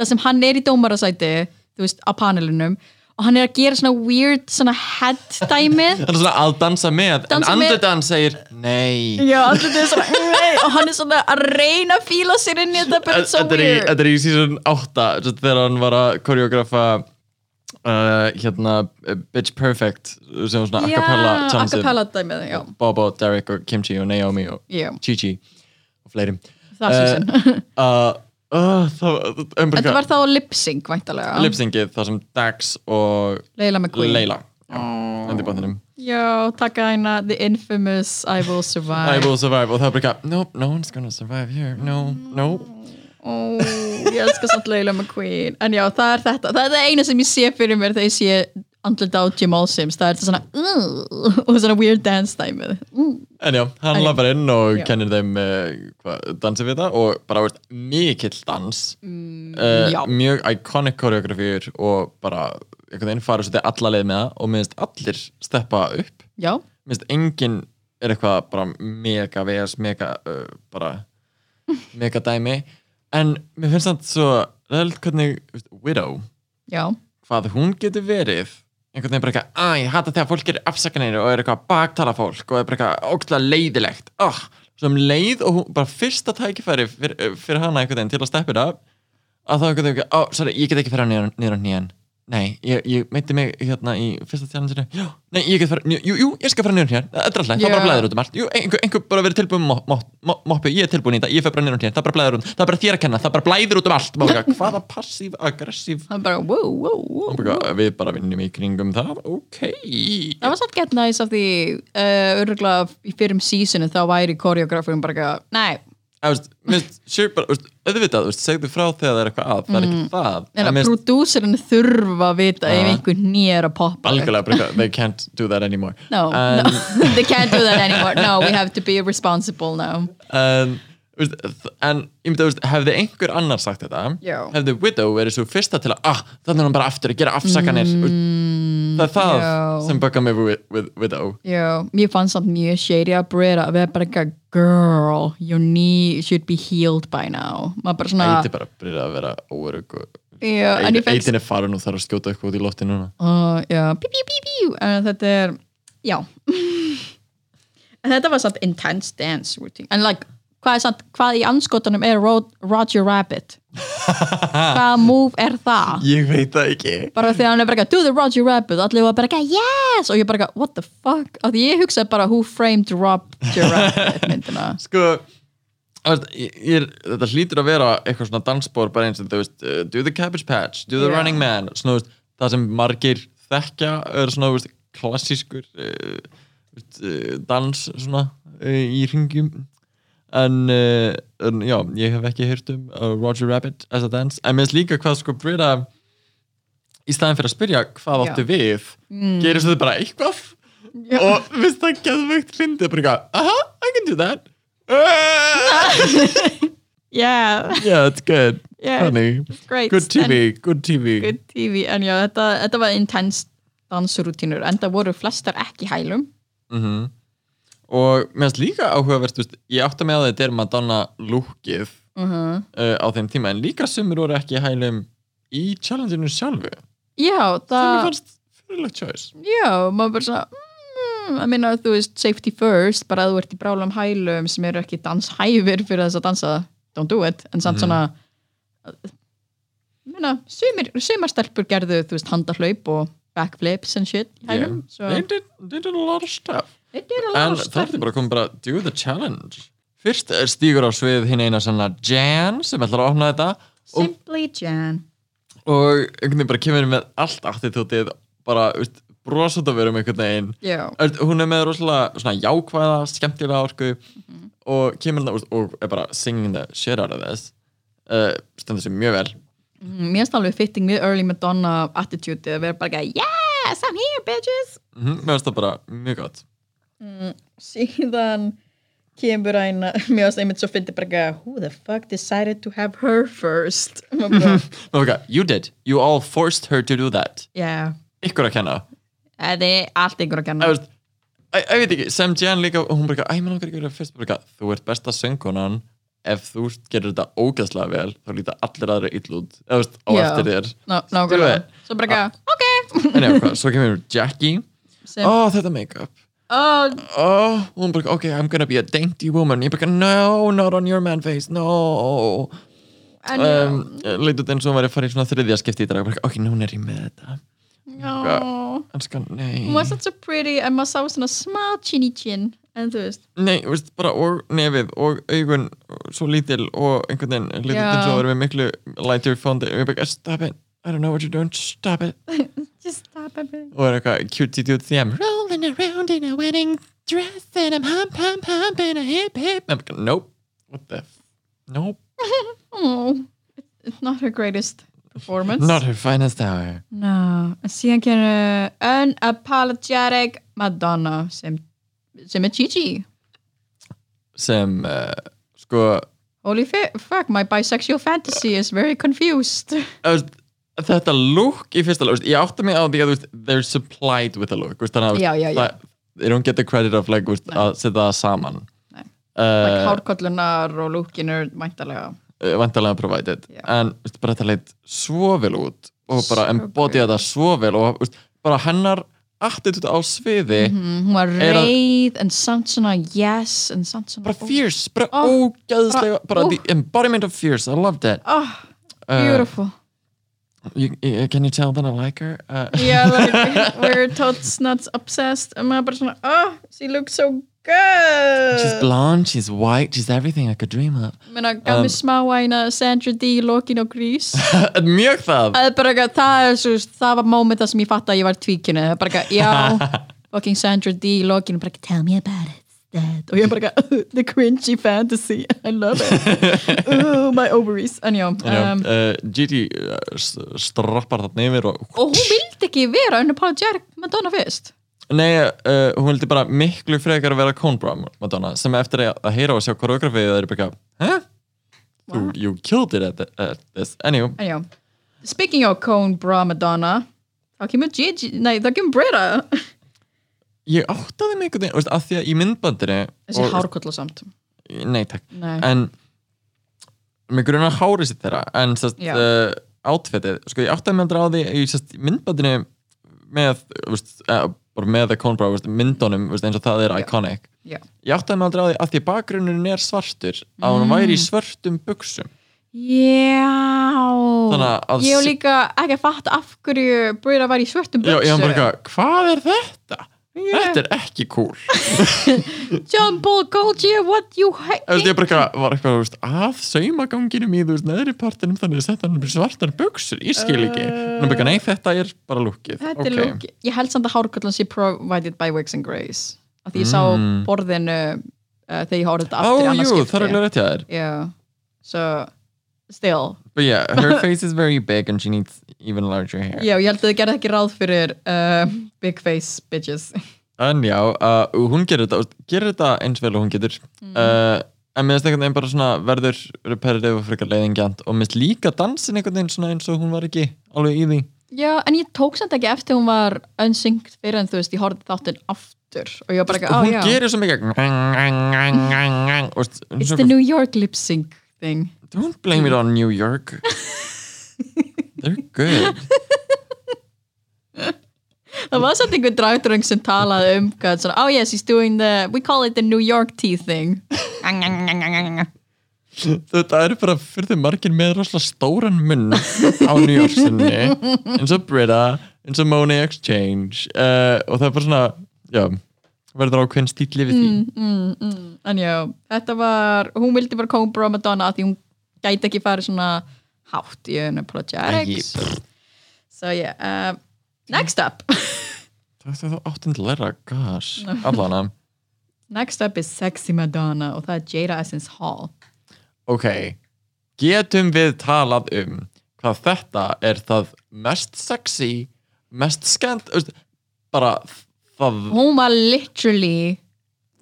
það sem hann er í dómarasæti þú veist, á panelinum og hann er að gera svona weird svona head dæmið. (laughs) Það er svona að dansa með Dansa En með- andið hann segir Nei. Já, allir þetta er svona "Nei", og hann er svona að reyna að fíla sér inn í þetta but it's so Þetta er í, weird. þetta er í season 8 svo þegar hann var að koreografa uh, hérna uh, Bitch Perfect sem var svona a cappella Já, a challenge cappella dæmið, já, Bobo, Derek og Kimchi og Naomi og já. Chi-Chi og fleiri. Það Eh, (laughs) uh, uh, um, Þetta var þá lip-sync væntalega lipsingið þar sem Dax og Leila McQueen. Leila. Bátinum Já, taka hérna The Infamous I Will Survive. I will survive. Og það er bara nope, no one's gonna survive here. No, no Ó, ég elskar samt Leila McQueen. En já, það er þetta. Það er það eina sem ég sé fyrir mér þegar ég sé andlut á Jamal Sims Það er þetta svona uh, og svona weird dance dæmið uh. En já, hann lappar inn og Já. kennir þeim uh, hva, dansi við það og bara veist, mikill dans. Mm, já. mjög iconic koreografíur og bara einhvern veginn farið svolítið alla leið með það og minnst allir steppa upp. Já, minnst enginn er eitthvað bara mega VS, mega uh, bara (laughs) mega dæmi en mér finnst það svo ræðilegt hvernig veist, Widow, já, hvað hún getur verið einhvern veginn bara eitthvað, að ég hata þegar fólk gerir afsakanir og er eitthvað að baktala fólk og er bara eitthvað ógstlega leiðilegt. Oh, um leið og hún, bara fyrsta tækifæri fyrir, fyrir hana einhvern veginn til að steppa þetta að þá einhvern veginn, ó, oh, sorry, ég get ekki fyrir á nýjan nei, ég, ég meiti mig hérna í fyrsta tjálensinu já, nei, ég get fyrir, jú, jú, ég skal fyrir niður hér. Þetta er alltaf, það Já. bara blæður út um allt. Jú, einhver, einhver bara verið tilbúin með mo- mo- moppu ég er tilbúin í þetta, ég fer bara niður hér, það bara blæður út það er bara þér að kenna, það bara blæður út um allt Bara, (laughs) hvaða passív, aggressív? Það er bara wow, wow, wow, bara, við bara vinnum í kringum það ok. Það var samt gett næs af því uh, örgulega í fyrrum sísonu þá væri koreografum bara nei, Auðvitað, segðu frá þegar það er eitthvað að það er ekki það. En að minnst, prodúserinn þurfa að vita ef Ah. einhver nýjar að poppa. They can't do that anymore. No, (laughs) they can't do that anymore. No, we have to be responsible now. Þ- en ég myndi að hefði einhver annar sagt þetta Já. hefði Widow verið svo fyrsta til að ah, þannig er hann bara aftur að gera afsakanir. Mm, það er það já. sem baka mig with, with Widow. Já, mér fannst samt mjög shady að Brera að vera bara eitthvað girl, your knee should be healed by now. Maður bara svona Eiti bara byrja að vera en ég fannst Eitin er farin og þarf að skjóta eitthvað út í lofti núna. Uh, já, pí, pí, pí, pí en þetta er, já. (laughs) En þetta var samt intense dance routine en like, hvað samt, hvað í anskotanum er Ro Roger Rabbit? Hvaða (laughs) move er það? Ég veit það ekki. Bara þegar hann er bara do the Roger Rabbit. Og allir var bara yes! Og ég bara what the fuck? Af því ég hugsaði bara, who framed Roger Rabbit? (laughs) myndina. Sko ég, ég, þetta hlýtur að vera eitthvað svona dansspor bara eins og þú veist uh, do the cabbage patch, do the Já. running man. Svona, veist, það sem margir þekkja er svona veist, klassískur uh, uh, dans svona uh, í ringjum en, uh, en já, ég hef ekki heyrt um uh, Roger Rabbit as a dance. En mér finnst líka hvað sko Brita í staðin fyrir að spyrja hvað Já. áttu við mm. gerir þau bara eitthvað? Já. og finnst það geðveikt fyndið bara eitthvað, aha, I can do that. (laughs) Yeah, yeah, it's good. Yeah, honey, great. Good TV good TV good TV, en já, þetta, þetta var intense dansrútínur, en það voru flestar ekki hælum. Mhm. Og meðan líka áhugavert veist, ég átta mig að þetta er Madonna lúkið uh uh, á þeim tíma. En líka sumur voru ekki hælum í challengeinu sjálfu. Já, það mér fannst fyrirlegt choice. Já, maður bara svona mm, að minna að þú veist safety first bara að þú ert í brálam hælum sem eru ekki danshæfir fyrir þess að dansa don't do it, en samt svona minna, sumar stelpur gerðu, þú veist, handahlaup og backflips and shit hælum yeah. so they, did, they did a lot of stuff en stuff. er bara komið bara do the challenge. Fyrst er stígur á svið hinn eina svona Jan sem ætlar að opna þetta og, Simply Jan. og einhvern veginn bara kemur með allt attitútið bara veist, brosa út af verum einhvern veginn. Já, hún er með rosalega svona jákvæða, skemmtilega orku Mhm. og kemur úr- og er bara singing the shit out of this. Uh, stendur sér mjög vel. Mm, mér alveg fitting við early Madonna attitude að vera bara yes, I'm here bitches. Mm mér finnst það bara mjög gott síðan kemur einn mér finnst einmitt svo fyndi bara who the fuck decided to have her first? Maður okay, (laughs) you did, you all forced her to do that. Já, ykkur að kenna? Þetta er allt ykkur að kenna. Ég veit ekki, Sam Jan líka hún bara, æ, mér langar ekki að vera fyrst. Bara, þú ert besta söngkonan. Ef þú gerir þetta ógæðslega vel þá líta allir aðra eða, veist, á eftir þér. nákvæmlega, Do svo bara ekki ok. en já, svo kemur Jackie. Ó, þetta make-up oh, oh, hún bara, ok, I'm gonna be a dainty woman. Ég bara, no, not on your man face no. Um, leit út eins og hún var að fara í svona þriðja skipti í dag, ok, nú er ég með þetta. Sko, nei. Hún var svo pretty en maður sá svona smá chinny chin en þú veist. Nei, veist, bara og nefið og augun svo lítil og einhvern veginn Já. eins og erum við miklu lighter fondi ég bara, stop it, I don't know what you're doing. Stop it. (laughs) Just stop everything er eitthvað cutie dude them Rolling around in a wedding dress and I'm hump, hump, humping a hip, hip. I'm like, nope, what the f? Nope, (laughs) oh, it's not her greatest performance. Not her finest hour. No, I en síðan kemur unapologetic Madonna. Sem, sem er Gigi sem, uh, sko holy fi- fuck, my bisexual fantasy is very confused þetta look í fyrsta look, ég átta mig á því að veist, they're supplied with a veist, þannig að they don't get the credit of like, veist, að setja það saman. Uh, like hárkollunar og lookin er mæntalega vantarlega provided. Já. en veist, bara þetta leit svo vel út og bara So embody þetta svo vel og bara hennar attitude á sviði mm, hún var reið en samt svona yes en samt svona bara fierce, bara Oh, ógæðslega bara, bara- the embodiment of fierce, I loved it. Oh, Uh, beautiful you, you, can you tell that I like her? Uh, yeah like (laughs) we're tots nuts obsessed. Og maður bara svona oh she looks so good. She's blonde, she's white, she's everything I could dream of. Menna, gaf mér Um, smá væna Sandra D lokin og grís (laughs) mjög það. Það er bara eitthvað, það er svo það var mómenta sem ég fatt að ég var tvíkinu það er bara eitthvað, já, fucking Sandra D lokin, bara eitthvað, tell me about it Dad. og ég bara eitthvað, the cringy fantasy. I love it. Ooh, my ovaries, en já, um, uh, Gigi s- strappar þarna yfir og og hún vildi ekki vera unapologetic Madonna fyrst. Nei, uh, hún vildi bara miklu frekar að vera Cone Bra Madonna sem eftir að, heyra og sjá koreografið það er bara hæ? Þú, you killed it at, the, at this. Anywho, já, speaking of cone bra Madonna þá kemur Gigi, nei, þá kemur Britta ég áttaði mig einhvern veginn, að því að í myndbandinu þessi hárkolla samt Nei, takk. Nei, En mig grunar hárið sitt þeirra en sest, Já. uh, outfitið, sko ég áttaði mig aldrei á því í sest, myndbandinu með, veist, uh, með The Cone veist, myndunum, veist, eins og það er Já. iconic. Já. Ég áttaði mig aldrei á því að því bakgrunnurinn er svartur að hún væri í svörtum buksum Já. Að- Ég hef líka ekki að fatta af hverju Brita var í svörtum Já, buxum ég hann bara eitthvað, hvað er þetta? Þetta er ekki cool. (laughs) John Paul Gaultier, what you hate ég bara var eitthvað, veist, að saumaganginum í, þú veist, neðri partinum þannig að upp í svartar buksur, ég skil ekki. Er bara nei, þetta er bara lukkið Þetta Ok. er lúki Ég held samt að hárkollan sé provided by Wigs and Grace af því ég sá Mm. borðinu uh, þegar ég horfði þetta aftur í annars jú, skipti. það er alveg rétt þér. Yeah. so still. But yeah, her (laughs) face is very big and she needs even larger hair. Já, ég held að þið gerði ekki ráð fyrir uh, big face bitches. En já, uh, hún gerir þetta, gerir þetta eins vel og hún getur. Mm. uh, En mér finnst einhvern veginn bara svona verður repetitive og frekar leiðingjant. Og mér finnst líka dansin einhvern veginn svona eins og hún var ekki alveg í því. Já, en ég tók samt ekki eftir hún var unsynced fyrir en þú veist, ég horfði þáttinn aftur. Og ég var bara ekki, á hún já. gerir svo mikið hún it's the New York lip sync thing. Don't blame it on New York (laughs) they're good (laughs) Það var samt einhver dragdröng sem talaði um hvað, svona, oh yes, he's doing the, we call it the New York tea thing. þetta er bara fyrir þau margir með rosalega stóran munn á New York sinni eins og Brita, eins og Money Exchange uh, og það er bara svona já, verður ákveðin stíl yfir því mm, mm. En já, þetta var, hún vildi bara koma Bro Madonna að því hún gæti ekki farið svona hátt í Æi, unapologetics. So yeah, uh, next up. (laughs) þetta er þá áttin til að læra gas allana, Next up is Sexy Madonna og það er Jada Essence Hall ok getum við talað um hvað þetta er það mest sexy mest veist, bara það Hún var literally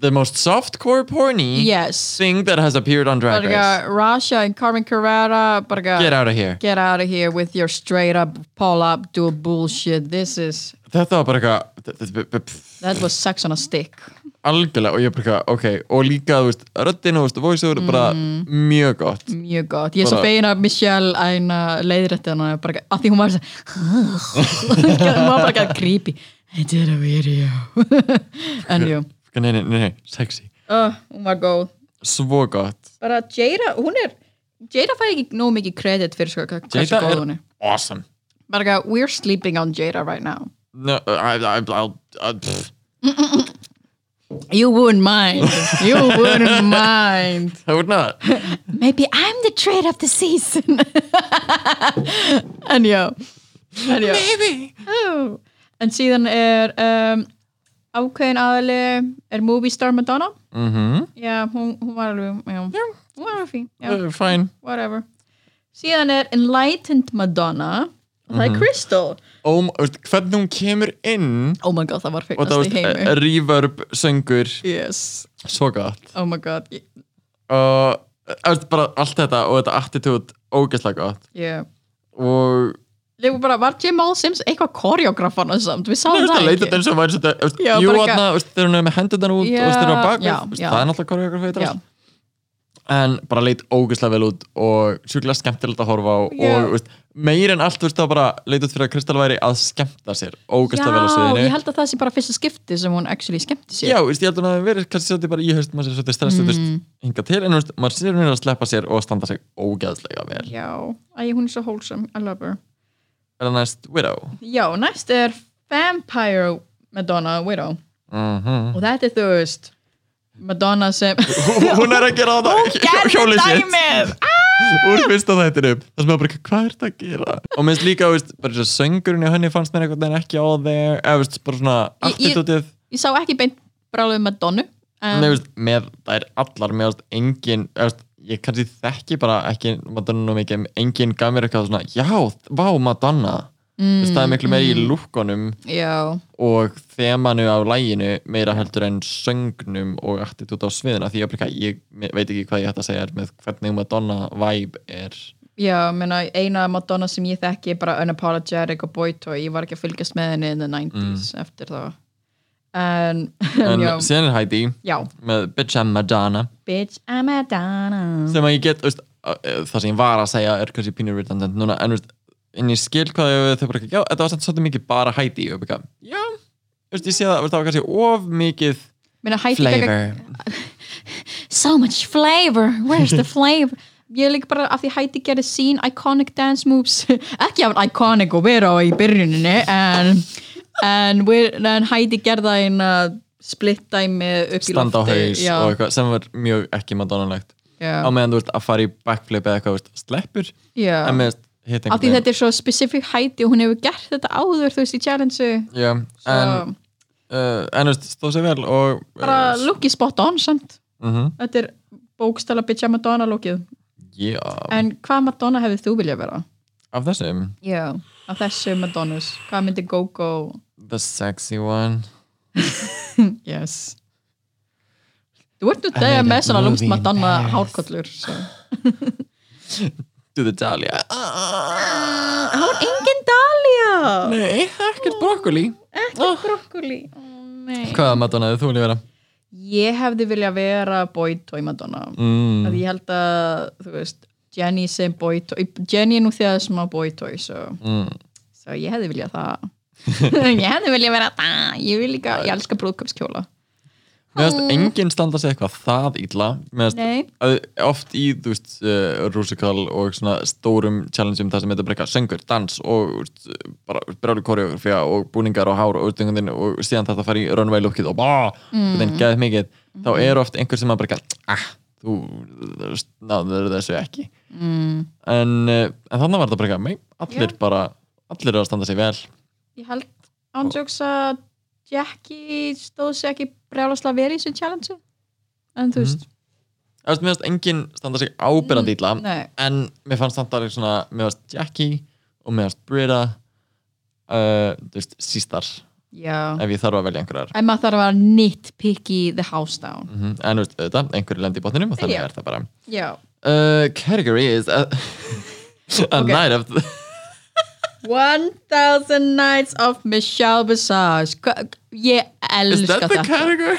the most softcore porny Yes. thing that has appeared on Drag Race. Rasha and Carmen Carrera bara get out of here. Get out of here with your straight up Paula Abdul bullshit. This is þetta var bara eitthvað that was sex on a stick. Algjörlega. Og ég bara ok. Og líka, þú veist, þú veist, voice-over bara mjög gott. Mjög gott, ég er svo fegin að Michelle eina leiðrætti hana bara, að því hún var (laughs) hún var bara ekki creepy. I did a video. (laughs) En jú, nei, nei, nei, nei, sexy, uh, hún var góð svo gott. Bara Jada, hún er Jada fær ekki nóg mikið kredit fyrir sko, hvað- hversu Jada góð er hún er. awesome. Bara ekki, we're sleeping on Jada right now. No, I, I, I'll, I, pff, you wouldn't mind. You wouldn't mind. (laughs) I would not. (laughs) Maybe I'm the trade of the season. En já en já maybe. Oh. en síðan er um, ákveðin aðali er movie star Madonna. Mhm, já, hún, hún var alveg já, hún var alveg fín, já, uh, fine. Whatever. Síðan er enlightened Madonna og það er Crystal. Oh, hvernig hún kemur inn oh my god, það var fegnast í veist, heimi reverb söngur, yes, svo gott. Oh my god og uh, bara allt þetta og þetta attitude ógeðslega gott. Yeah. og Ég var bara, var Jamal Sims eitthvað koreografana samt, við Nei, sáum það það ekki og væri þetta veist, Já, Jú, bara þarna, veist, þegar hún er með hendurnar út Já, og þeir eru á já, já. það er náttúrulega koreografið Já. en bara leit ógeðslega vel út og sjúklega skemmtilegt að horfa á Já. og veist, meir en allt veist, það bara leit út fyrir að Kristal væri að skemmta sér ógeðslega vel á Já, sviðinu ég held að það sé bara fyrsta skipti sem hún actually skemmti sér Já, ég held að hafi verið kannski svolítið bara í er það næst Widow? Já, næst er Vampire Madonna Widow. Mm og þetta er þú veist Madonna sem Hún er að gera það. Gerði hjólið sitt. dæmið. Úr fyrsta þættinu það sem er bara, hvað er þetta að gera? Og minnst líka, veist, bara þess að söngurinn í henni fannst mér einhvern veginn ekki á þeir eða veist, bara svona Ég- ég- attitútið Ég sá ekki beint bráluð Madonna en, Nei, veist, með það er allar með veist, engin, eða, veist, ég kannski þekki bara ekki Madonna nú mikið, engin gaf mér eitthvað svona, já, vá Madonna. Mm, það er miklu meira í lúkkonum Já, og þemanu á læginu meira heldur en söngnum og attitút á sviðina því ég, ég veit ekki hvað ég hætti að segja er með hvernig Madonna vibe er. Já, meina eina Madonna sem ég þekki er bara Unapologetic og Boy Toy ég var ekki að fylgjast með henni in the 90s eftir það en, (laughs) en, síðan er Heidi já. með Bitch I'm Madonna. Bitch, I'm Madonna. Sem að ég get, veist, uh, það sem ég var að segja er kannski pínur redundant núna en veist, en ég skil hvað ég, þau bara já, þetta var svolítið mikið bara Heidi og bara, já, veist, ég sé það, það var kannski of mikið meina flavor. (laughs) so much flavor, where's the flavor? (laughs) Ég líka bara af því Heidi gerði sín iconic dance moves ekki af iconic og vera á í byrjuninni en, en, en Heidi gerði það eina split dæmi upp í standa á lofti haus já, og eitthvað sem var mjög ekki Madonna-legt. Já, á meðan þú veist að fara í backflip eða eitthvað, sleppur. En með hitt af því þetta er svo specific Heidi og hún hefur gert þetta áður þú veist í challenge já, en, uh, en stóð sér vel og bara uh, looki spot on samt. Uh þetta er bókstala bitcha Madonna lookið en hvað Madonna hefði þú viljað vera? af þessum? Já, af þessu Madonnas. Hvað myndi Go-Go? The sexy one. (laughs) Yes. Þú ert nú þegar með svona lúmst Madonna hárkollur so. (laughs) to the Dahlia. Það var engin Dahlia. Nei, ekkert brokkoli. Ekki brokkoli. Oh, nei. hvaða Madonna hefði þú viljað vera? Ég hefði viljað vera boy toy Madonna. Mm. Ég held að, þú veist Jenny sem boy toy Jenny er nú þegar smá boy toy so, Mm. so ég hefði viljað það Ég hefði viljað vera það Ég vil líka, ég elska brúðköpskjóla Mér finnst enginn standa sig eitthvað það að oft í, þú veist, uh, Rusikal og svona stórum challengeum það sem bara eitthvað söngur, dans og veist, bara brjáli koreografía og búningar og hár og, útengundin, og síðan þetta fara í runway lookið og bara, mm. mikið þá er oft einhver sem að eitthvað ah, þú, náður þessu ekki mm, en, uh, en þannig var þetta bara mei, allir Já. bara allir eru að standa sig vel. Ég held ándjóks að Jackie stóð sér ekki brjálaslega verið í þessu challenge en þú veist. Það veist, mér fannst enginn standa sig ábyrrandi illa nei, en mér fannst svona mér fannst Jackie og mér fannst Britta uh, þú veist, sístar já. ef ég þarf að velja einhverjar. En maður þarf að vera nitpicky the house down. Mm en þú veist, auðvitað, einhverju lendi í botninum og þannig Já. er það bara. Já, uh, Category is a, (laughs) a Ok. night of (laughs) 1000 nights of Michelle Visage ég Is elska that the þetta category?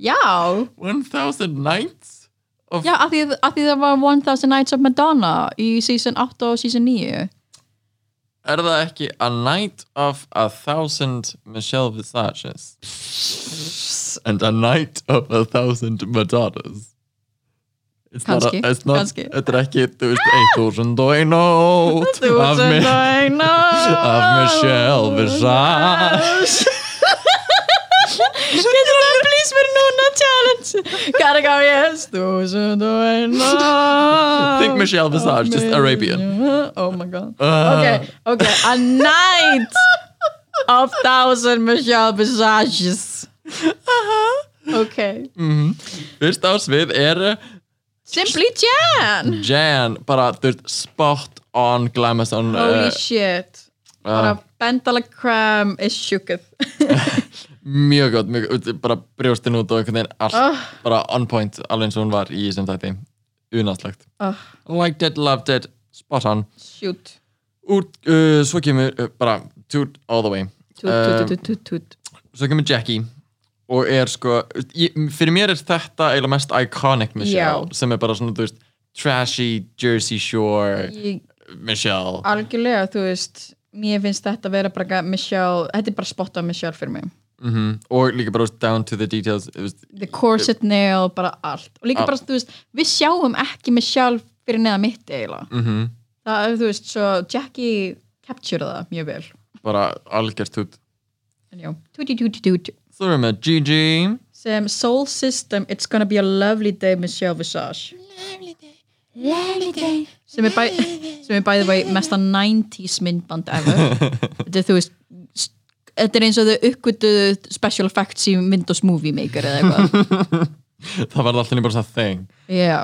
já, 1000 nights? Of, já af, því, af því það var 1000 nights of Madonna í season 8 og season 9 Er það ekki a night of a thousand Michelle Visages? And a night of a thousand Madonnas? It's not a- Kannski, it's not- kannski. Þetta er ekki, þú veist, 1000 og ein nótt af, Þúsund Mi- og eina (laughs) af Michelle Visage. (laughs) Getur það please verið núna challenge? Category is Þúsund og eina (laughs) Think Michelle Visage, just Arabian. Oh my god. Uh, Ok, ok, a night of thousand Michelle Visages. Ok. Mhm. Fyrst á svið er Simply Jan. Jan, bara, þú veist, spot on Glamazon Holy shit. Bara Bendala Cram is shooketh. (laughs) Mjög gott, mjög gott, bara brjóstin út og einhvern veginn allt, Ah. bara on point alveg eins og hún var í þessum þætti. Unaslegt, oh, liked it, loved it. Spot on, Shoot. Út, uh, svo kemur uh, bara, toot all the way. Tut, Um, tut, tut, tut, tut svo kemur Jackie og er sko, ég, fyrir mér er þetta eiginlega mest iconic Michelle Já. sem er bara svona, þú veist, trashy Jersey Shore Ég- Michelle. Algjörlega, þú veist Mér finnst þetta vera bara Michelle Þetta er bara spot on Michelle fyrir mig. Mm og líka bara þú veist, down to the details þú veist, The corset nail, bara allt. Og líka Allt. bara, þú veist, við sjáum ekki Michelle fyrir neða mitt eiginlega. Mm Það þú veist, svo Jackie capture það mjög vel. Bara algjört tút En já, tuti tuti tuti svo erum við Gigi Sem Soul System, It's gonna be a lovely day Michelle Visage. Lovely day, lovely day. sem er, bæ, (laughs) sem er bæði vegi mesta 90s myndband ever. (laughs) Þetta er þú veist þetta er eins og þau uppgötuðu special effects í Windows Movie Maker eða eitthvað. (laughs) Það var alltaf bara svona thing já.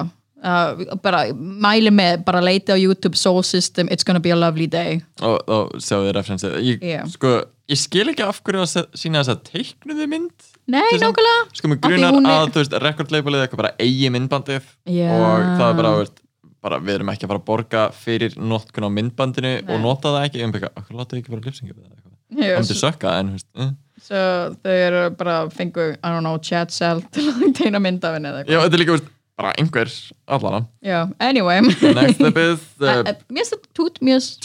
Uh, bara mæli með, bara leita á YouTube Soul System, It's gonna be a lovely day. Og, og sjáu þið referensið ég, Já. sko, ég skil ekki af hverju að sína þess að teiknuðu mynd. Nei, nákvæmlega. sko því grunar er- að þú veist rekordleifalið eitthvað bara eigi myndbandið Já. og það er bara, veist, bara við erum ekki að fara að borga fyrir notkun á myndbandinu Nei. og nota það ekki. Um byggja, okkur láta ekki bara lipsingja við það eitthvað. Já, það myndi svo, sökka en þú veist, eh. svo þau eru bara fengu, I don't know, chat cell til að teina mynd af henni eða já, eitthvað þetta er líka veist, bara einhver allana já, anyway. Uh, uh, uh, mér finnst það tút, mér finnst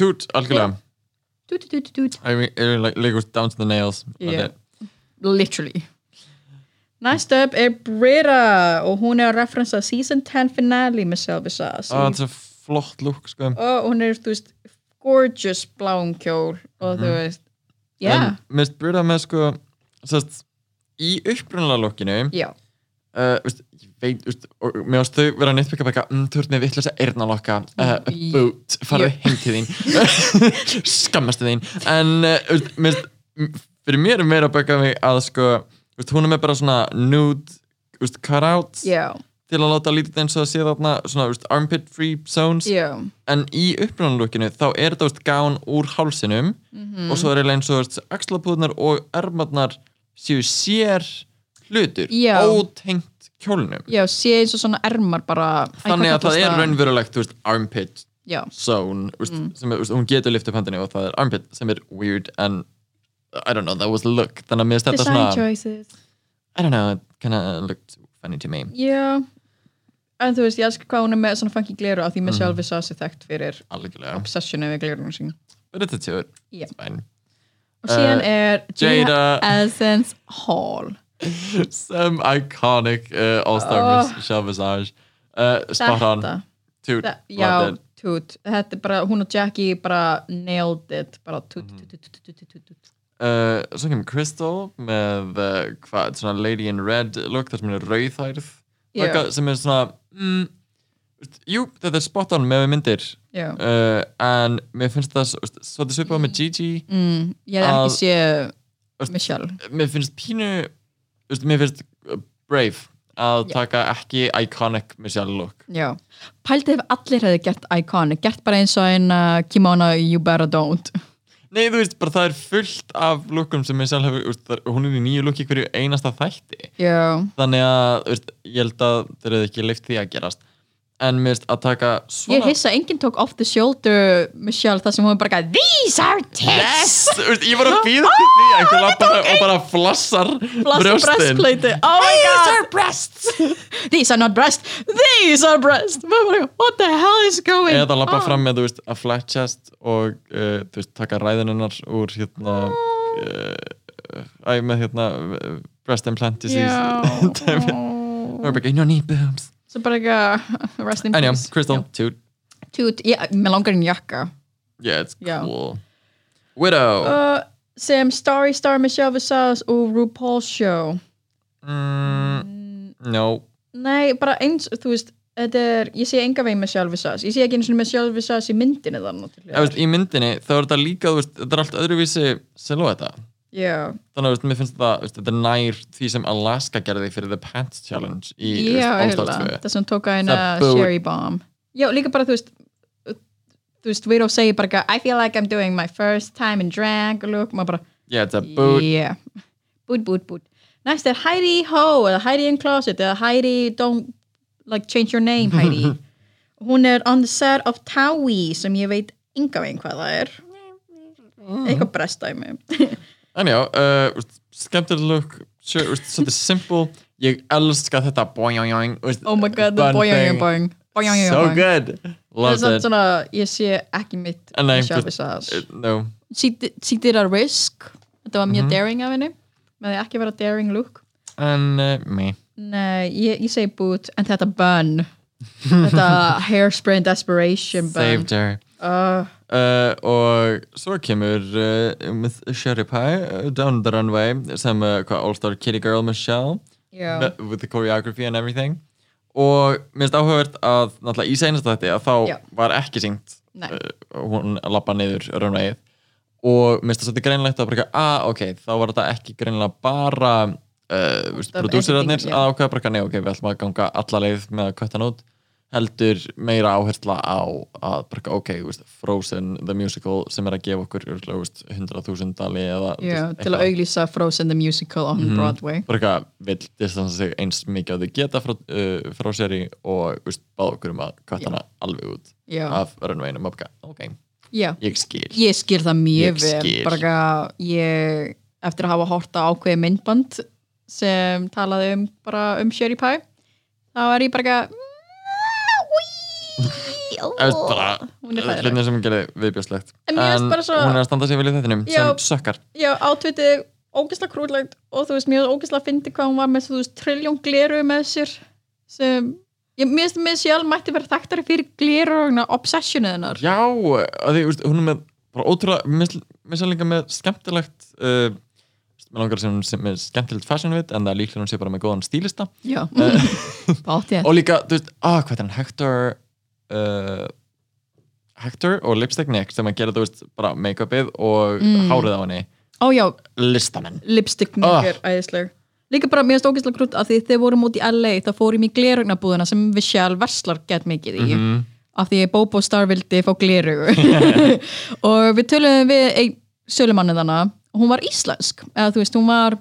Tút, tút, tút I mean, it like, like, down to the nails Yeah. literally. Næst upp er Britta og hún er að referensa season 10 finale með Selvisa Ah, þetta er flott look sko. og hún er, þú veist, gorgeous bláum kjól og þú veist já, en mist Britta með sko sest, í upprunalega lookinu já, uh, veit, og mér ást þau vera neitt byggja bæka um, þú ert með vittlösa eyrnalokka uh, Í- boot, farðu heim til þín. (laughs) Skammastu þín. En uh, mist, fyrir mér er meira að bæka mig að sko, hún er með bara svona nude veist, cut-outs já, til að láta lítið eins og að sé þarna svona veist, armpit free zones. Já. En í upprunalukinu þá er þetta veist, gán úr hálsinum Mhm. og svo er eiginlega eins og axlapúðnar og ermarnar séu sér hlutur Já. ótengt kjólnum já, sé eins og svona ermar bara þannig að það er raunverulegt þú veist, armpit já, zone veist, Mm. sem veist, hún getur lift upp hendinni og það er armpit sem er weird en I don't know, that was a look. Þannig að mér design svona choices. I don't know, it kinda looked funny to me. Já, en þú veist, ég elskar hvað hún er með svona funky gleru af því Mhm. með sjálfi sá sér þekkt fyrir algjörlega, obsessionu við glerunum sín but it's a two Já. it's fine. Og síðan Uh, er Jada. Essence Hall some iconic uh, all-star Oh. oh. Michelle Visage uh, spot on. Þetta, Toot, loved já, tút þetta er bara, hún og Jackie bara nailed it, bara tút, Mhm. tút, tút, tút, tút, tút, tút. Uh, svo kemur Crystal með uh, hvað, svona Lady in Red look þar sem hún er rauðhærð. Sem er svona mm, jú, þetta er spot on með myndir. Uh, en mér finnst það svo- svolítið svipað með Gigi. Mm, ég hef ekki að- sé Michelle. mér finnst pínu þú veist, mér finnst uh, brave að taka ekki iconic Michelle look Já, pældi ef allir hefði gert iconic, gert bara eins og einn uh, kimono you better don't. Nei, þú veist, bara það er fullt af lookum sem Michelle hefur, veist, það hún er í nýju look í hverju einasta þætti. Já, þannig að, þú veist, ég held að þeir eru ekki leift því að gerast en mér finnst að taka ég svona hissa að enginn tók off the shoulder Michelle þar sem hún bara gæði These are Yes! tits Þú veist, ég var að (laughs) býða til því að einhver lappar og bara flassar Blasta brjóstin. breastplate. Oh These are breasts. (laughs) These are not breasts. These are breasts. Bara, What the hell is going eða lappa on? fram með, veist, að flat chest og, uh, veist, taka ræðinunnar úr hérna uh, æ, með hérna breast implant disease. Bara, (laughs) you don't need boobs Svo bara ekki Rest in já, peace. Crystal, Já. toot. Toot, ég, mér langar en jakka yeah, it's Já. cool. Widow. Uh, Sem Starry Star Michelle Visage og RuPaul's Show? Mm, no. Nei, bara eins, þú veist Þetta er, ég sé enga veginn með Michelle Visage. Ég sé ekki eins og með Michelle Visage í myndinni þannig Eða, veist, í myndinni þá er þetta líka, þú veist, þetta er allt öðruvísi silhouetta Já, þannig að mér finnst þetta, veist, þetta er nær því sem Alaska gerði fyrir The Pants Challenge í já, All Stars eiginlega 2 Það sem tók að eina Það Sherry Bomb. Já, líka bara, þú veist Þú veist, Widow segir bara eitthvað, I feel like I'm doing my first time in drag look, maður bara yeah, it's a boot. Yeah, boot, boot, boot. Næst er Heidi Ho eða Heidi in Closet eða Heidi Don't like change your name Heidi. (laughs) Hún er on the set of Towie sem ég veit enga veginn hvað það er. Eitthvað brestæmi En já, uh, úst, skemmtileg look sure, úst, svolítið simple. Ég elska þetta boing, boing, úst, Oh my god, the bun boing, thing. boing boing, so boing. good. Það er loved samt it. svona, ég sé ekki mitt En nei, Michelle fyrst- Visage Uh, no, She did- she did a risk. Þetta var Mhm. mjög daring af henni. Með því ekki vera daring look. En uh, me Nei, ég, ég segi boot en þetta bun. Þetta (laughs) hairspray and desperation bun. Saved her uh, uh, og svo kemur uh, með Sherry Pie uh, down the runway sem uh, hvað, All Star Kitty Girl Michelle Já, with- the choreography and everything. Og mér finnst áhugavert að náttúrulega í seinast þetta að þá Já. var ekki syngt hún lappa niður runwayið. Og mér finnst það svolítið greinlegt að eitthvað, ah ok, þá var þetta ekki greinlega bara prodúsirarnir að ákveða bara, ok, við ætlum að ganga alla leið með að kötta hann út heldur meira áhersla á að bara, ok, veist, Frozen the musical sem er að gefa okkur örugglega, þú veist, 100.000 dali eða veist, til að auglýsa Frozen the Musical on Mhm. Broadway. Bara vill distansa sig eins mikið að þau geta frá, uh, frá seri og veist, báða okkur um að kvæta hana alveg út Já, af bara, ok, ég skil. Ég skil það mjög vel. bara ég eftir að hafa horta ákveði myndband sem talaði um um Sherry Pie þá er ég bara að Það er bara Hún er hræðileg. Hlutin sem gerði viðbjörslegt En mér bara svo- hún er að standa sig vel í þettinum sem sökkar. Já, átvitið ógislega krúllegt og þú veist, mér var ógislega að fyndi hvað hún var með þú veist, trilljón gleru með sér sem, ég mér finnst með sjálf mætti vera þekktari fyrir gleru og obsessionið hennar. Já, að því, veist, hún er með bara ótrúlega, mér sé líka með skemmtilegt uh, mér langar að segja hún sem með skemmtilegt fashion vit en það er líklega hún sé bara með góðan stílista. Já, (laughs) bátt ég. og líka, þú veist, ah, hvað er hann, Hector uh, Hector og Lipstick Nick sem að gera, þú veist, bara make-upið og Mm. hárið á henni. Ó já, listamenn. Lipstick Ah. nigger, æðisleg Líka bara, mér finnst ógislega krútt að því þegar vorum út í LA þá fórum í glerugnabúðina sem við sjálf verslar gett mikið í. Mhm. af því Bobo Star vildi fá glerugu (laughs) og við töluðum við einn sölumanni þannig og hún var íslensk eða þú veist, hún var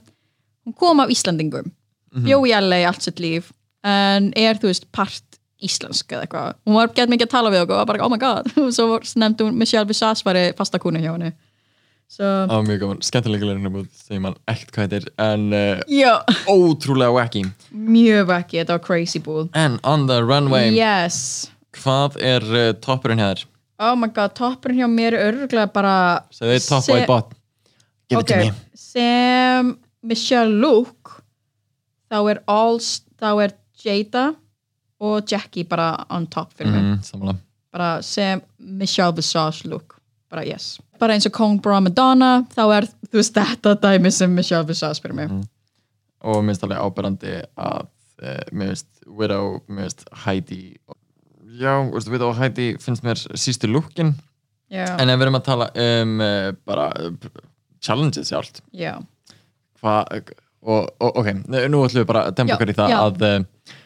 hún kom af Íslandingum bjó í LA allt sitt líf. En er þú veist part íslensk eða eitthvað. Hún var gett mikið að tala við okkur og var bara oh my god. (laughs) Og svo nefndi hún Michelle Visage var fastakúni hjá henni. Svo, á mjög gaman, skemmtilega leirinu búið segir mann ekkert hvað þetta er en uh, ótrúlega wacky. Mjög vekki þetta var crazy búð en on the runway, yes. Hvað er uh, toppurinn hér? oh my god, toppurinn hjá mér er örgulega bara segðu þið topp og í bot give it to me. Sem Michelle Luke þá er alls, þá er Jada og Jackie bara on top fyrir mig, mm, bara sem Michelle Visage Luke, bara yes. Bara eins og Kong Bra Madonna, þá er þú veist þetta dæmi sem Michelle Visage fyrir mig. Og mér finnst alveg áberandi að mér finnst Widow, mér finnst Heidi já, veistu, Widow og Heidi finnst mér sístu lúkin. Já, en ef við erum að tala um uh, bara uh, challenges sjálft. Já. Hvað og, og ok, nú ætlum við bara að dempa Já, okkar í það já. að eh,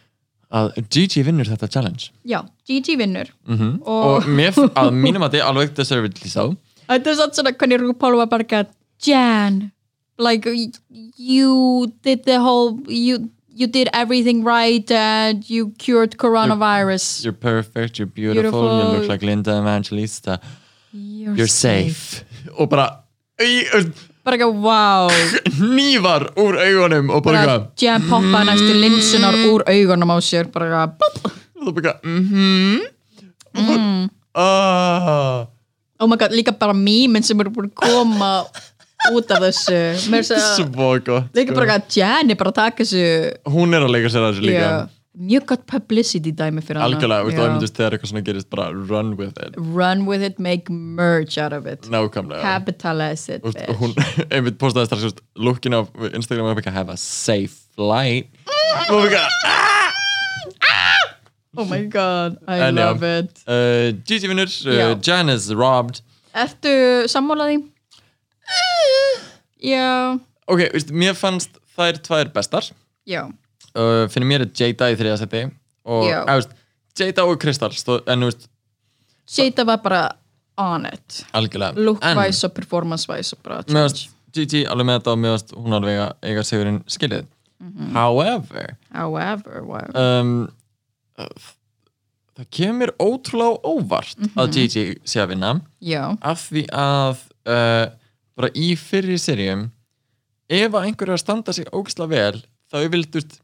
að Gigi vinnur þetta challenge. Já, Gigi vinnur. Mm Og- og mér, f- að mínum að þið alveg deservedly so Þetta er satt svona hvernig RuPaul var bara ekki Jan, like you did the whole you, you did everything right and you cured coronavirus. you're perfect, you're beautiful, you Beautiful. look like Linda Evangelista. You're, you're safe. og bara í- Bara ekki, wow (laughs) hnífar úr augunum og bara eitthvað Jan poppaði næstu linsunar úr augunum á sér bara boop. og það bara mhm Mm. ah. Oh my god, líka bara mýmin sem eru búin að koma út af þessu. Svo gott líka bara ekki Jan er bara að taka þessu. Hún er að leika sér að þessu líka. Yeah, mjög gott publicity dæmi fyrir hana. Algjörlega, Já. og einmitt þegar eitthvað svona gerist bara run with it. Run with it, make merch out of it. Nákvæmlega. Capitalize it bitch. hún (laughs) einmitt postaði strax lookin á Instagram og eitthvað have a safe flight. Og eitthvað oh my god, I En já. love it. uh, Gigi vinnur, Já. uh, Jan is robbed. Ertu sammálaði? já. Ok, veist, mér fannst þær tvær bestar. Já, uh, fyrir mér er Jada í þriða seti og Já. að, veist, Jada og Kristall stó, en þú veist, Jada var bara on it algjörlega look-wise og performance-wise og bara en mér fannst Gigi alveg með þetta og mér fannst hún alveg eiga, eiga sigurinn skilið Mhm. however however, wow. um, uh, það kemur ótrúlega á óvart Mhm. að Gigi sé að vinna já, af því að uh, bara í fyrri serjum ef að einhver er að standa sig ógislega vel þá ég vil, þú veist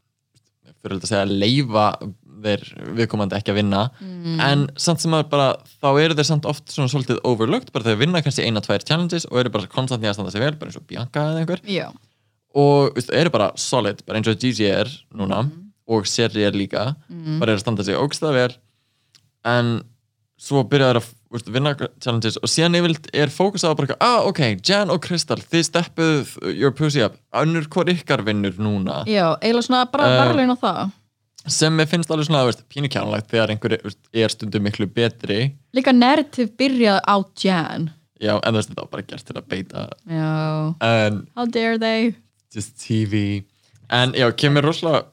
fyrir að segja leifa þeir viðkomandi ekki að vinna. Mm. en samt sem að bara þá eru þeir samt oft svona svolítið overlooked bara þeir vinna kannski eina, tvær challenges og eru bara konstant í að standa sig vel, bara eins og Bianca eða einhver. Já, og veist, eru bara solid, bara eins og Gigi er núna Mhm. og Seri er líka bara er að standa sig ógislega vel. En svo byrja þær að veist, vinna challenges og síðan yfirlt er fókus á bara ah ok, Jan og Kristall þið steppuð your pussy up. Önnur hvor ykkar vinnur núna. Já, eiginlega svona bara Uh, uh, á það. sem mér finnst alveg svona, veist, pínu kjánlegt þegar einhver veist, er stundum miklu betri. Líka narrative byrjað á Jan. Já, en þetta var bara gert til að beita. Já, en how dare they? Just TV en já, kemur rosalega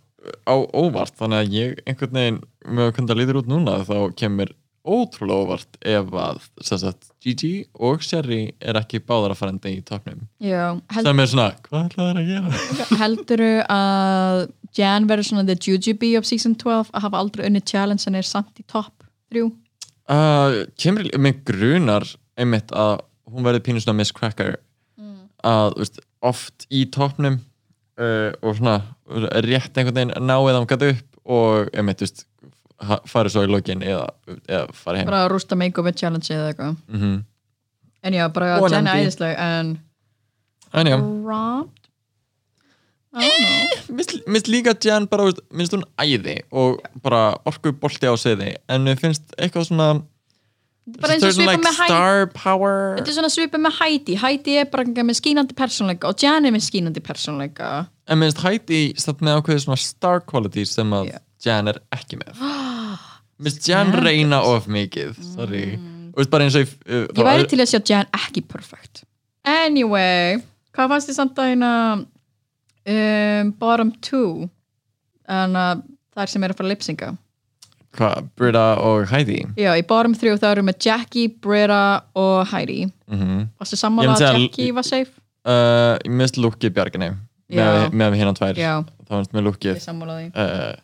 á óvart þannig að ég einhvern veginn með hvernig það líður út núna þá kemur ótrúlega óvart ef að sagt, Gigi og Sherry er ekki báðar að fara enda í topnum held, sem er svona, hvað ætlaði þær að gera? (laughs) helduru að Jan verður svona the jujube of season 12 að hafa aldrei unni challenge en er samt í top 3 Uh, kemur með grunar einmitt að hún verði pínu svona Miss Cracker. Að þú veist, oft í topnum uh, og svona rétt einhvern veginn náið ámgat upp og einmitt, veist farið svo í lokin eða, eða farið heim. Bara að rústa make-up challenge eða eitthvað. Mm en já, bara. Jan er æðisleg en já, robbed know. Minnst, líka Jan bara, minnst hún æði og bara orku bolti á siði en finnst eitthvað svona bara eins og svipa like, með Heidi. þetta er svona svipa með Heidi. Heidi er bara með skínandi persónleika og Jan er með skínandi persónleika en minnst Heidi satt með ákveðið svona star qualities sem að Já. Jan er ekki með (gasps) minnst Jan reyna of mikið sorry, og í- uh, ég væri til að sjá Jan ekki perfect. Anyway hvað fannst þið samt að hérna um, bottom two? En að þær sem eru að fara lipsinga hvað, Britta og Heidi? Já, í bottom three þá eru með Jackie, Britta og Heidi. Mm -hmm. varstu Ég sammála að Jackie var safe? uh, ég minnst lukkið Bjarginni með, með hérna tvær. Já, finnst mér ég lukkið sammála því. uh,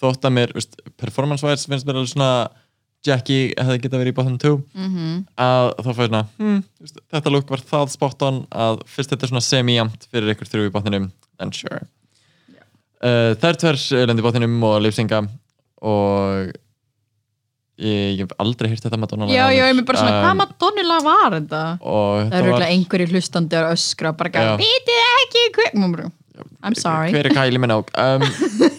þótt að mér, veist, performance-wise finnst mér alveg svona Jackie hefði getað verið í bottom 2 mm að þá fæði svona hmm, veist, þetta lúk var það spot on að fyrst þetta er svona semi-jamt fyrir ykkur þrjú í botninum. Then sure. Uh, þær tvær lendi í botninum og lipsinga og ég, hef aldrei hýrt þetta Madonna já, já, ég er bara svona, Um, hvað Madonna var þetta? það eru var einhverjir hlustandi að öskra bara vitið ekki hver I'm sorry. hver er Kylie Minogue? Um, (laughs)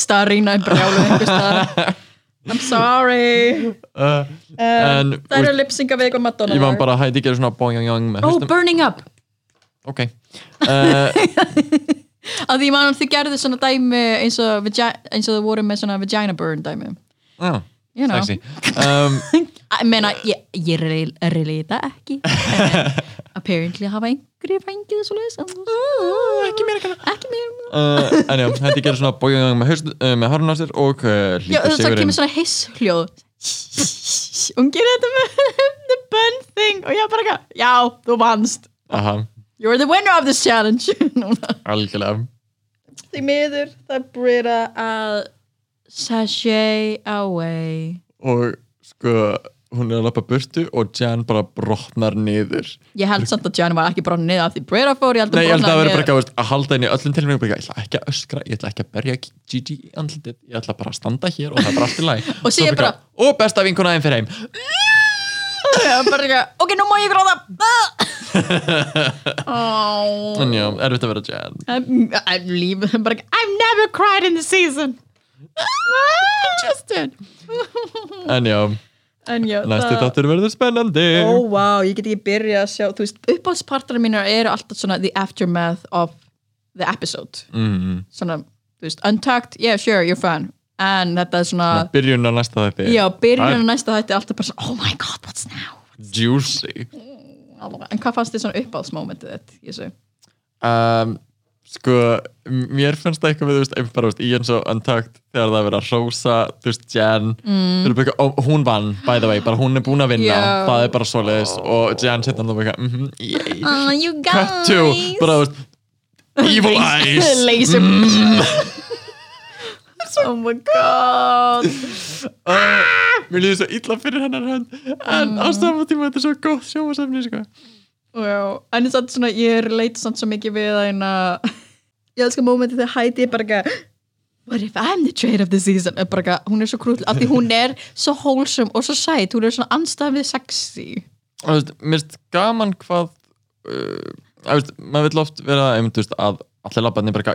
starrýna í brjálu einhver staðar. (laughs) I'm sorry. Uh, um, það eru lipsinga við eitthvað Madonna ég lag. bara að Heidi gerur svona boing boing með oh, hausnum burning up. Ok. Uh, (laughs) að því mann þið gerðu svona dæmi eins og, eins og þau voru með svona vagina burn dæmi. Já, you know. Sexy. Um, Ég meina, ég, ég rel- relata ekki en apparently hafa einhverju fengið svo leiðis ekki mér ekki mér uh, en já, hendi gerir svona bóið með, uh, með hárun á sér og uh, Já, líka það sigurinn. kemur svona hiss hljóð hún gerir þetta með (laughs) the bun thing. Og ég bara eitthvað, já, þú vannst. Aha, you're the winner of this challenge. (laughs) Algjörlega. Því miður það Britta að sashay away. Og sko hún er að lappa burtu og Jan bara brotnar niður. Ég held samt að Jan var ekki bara niður af því Britta fór, ég held Nei, að ég held að það brotnaði verður bara niður. ekki að, veist, að halda henni í öllum tilfengum ég ætla ekki að öskra, ég ætla ekki að berja Gigi í andlitið, ég ætla bara að standa hér og það er bara allt í læg Og sé bara- og besta vinkuna þeim fyrir heim. (laughs) Já, bara eitthvað, ok, nú má ég gráða oh. (laughs) en já, erfitt að vera Jan. Leaving bara, eitthvað, I've never cried in the season I just did en já, en já, næsti það- þáttur verður spennandi. Ó, oh, wow, ég get ekki byrja að sjá Þú veist, uppáhaldspartarinn mínar eru alltaf svona the aftermath of the episode. Mm. Svona, þú veist, untucked, yeah, sure, you're fun En þetta er svona byrjun á næsta þetta Já, byrjun og næsta þetta er alltaf bara svona Oh my god, what's now? juicy. En hvað fannst þið svona uppáhaldsmomentið þitt? Ég sé um, sko, mér finnst það eitthvað við, þú veist, einhver bara, þú veist, í eins og Untucked þegar það er verið að rósa, þú veist, Jan mm. bara, og hún vann, by the way bara hún er búin að vinna, Já. það er bara svoleiðis og Jan setja hann og bara, mhm, yay. Oh, you cut to, bara, þú veist evil eyes. (laughs) Laser (laughs) Oh my god. Uh, (laughs) mér líður svo illa fyrir hennar en á saman tíma þetta er svo gott sjómasefni, sko Já, en er svona, ég leita samt svo mikið við að eina ég elskar mómentið þegar Heidi er bara ekki What if I'm the trade of the season? Er bara hún er svo krúll, af því hún er svo wholesome og svo sæt, hún er svona anstæðið sexy mér finnst gaman hvað uh, veist, maður vil oft vera einmitt, veist, að allir labbarnir bara,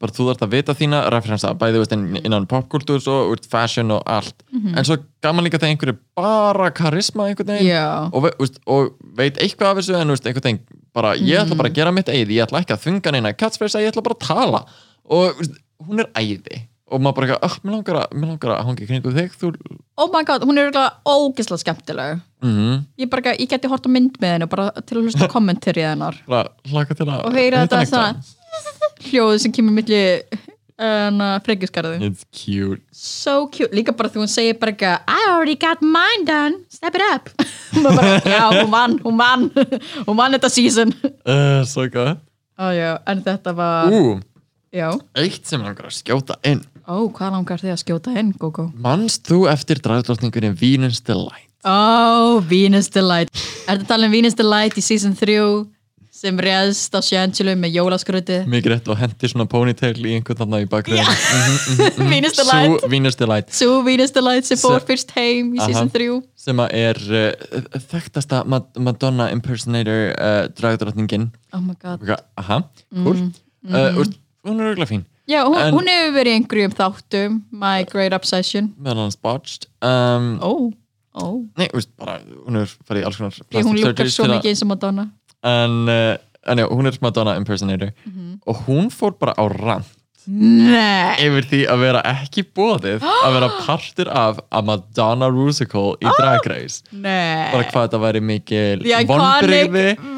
bara þú þarfst að vita þína referensa, bæði veist, inn, innan popkultúr og veist, fashion og allt. En svo gaman líka þegar einhverju bara karisma einhvern veginn Já, og, ve veist, og veit eitthvað af þessu en einhvern veginn bara, ég ætla bara að gera mitt eigið ég ætla ekki að þunga neina catchphrase ég ætla bara að tala. Og hún er æði. Og maður bara, ah, mér langar að, langar að hangi kringu þig, þú oh my god, hún er ógeðslega skemmtileg. Mm Ég bara, ekki- ég geti hort á mynd með henni bara til að hlusta (laughs) kommentarið hennar. Hlaka til að og heyra þetta next time. Svona hljóð sem kemur milli uh, frekjusgarði it's cute. So cute, líka bara hún segir bara ekki I already got mine done, step it up. (laughs) Bara, já, hún vann, hún vann. (laughs) Hún vann þetta season. Uh, svo já, en þetta var já, eitt sem langar að skjóta inn. Ó, hvað langar þið að skjóta inn, Gogo? Manst þú eftir dragdrottningunni Venus Delight? Ó, Venus Delight Er þetta talað um Venus Delight í season 3 sem reðst á Shangelo með jólaskröti Mikið rétt og hendi svona ponytail í einhvern þarna í bakgröðin (laughs) Venus Delight Sú Venus Delight Svo Venus Delight sem fór fyrst heim í season Aha. 3 sem er uh, þekktasta Ma Madonna impersonator uh, dragdrottningin. Oh my god. Aha, cool. Mm, uh, úst, Hún er auðvitað fín. Já, hún, En- hún hefur verið einhverjum þáttum My Great Obsession. Meðal hans botched um, Ó, ó. Nei, úst, bara, hún er farið í alls konar hún lukkar svo mikið eins og Madonna en, uh, en já, hún er Madonna impersonator. Og hún fór bara á rand Nei. yfir því að vera ekki bóðið að vera (gasps) partur af a Madonna musical í Drag Race. Nei. Bara hvað þetta væri mikil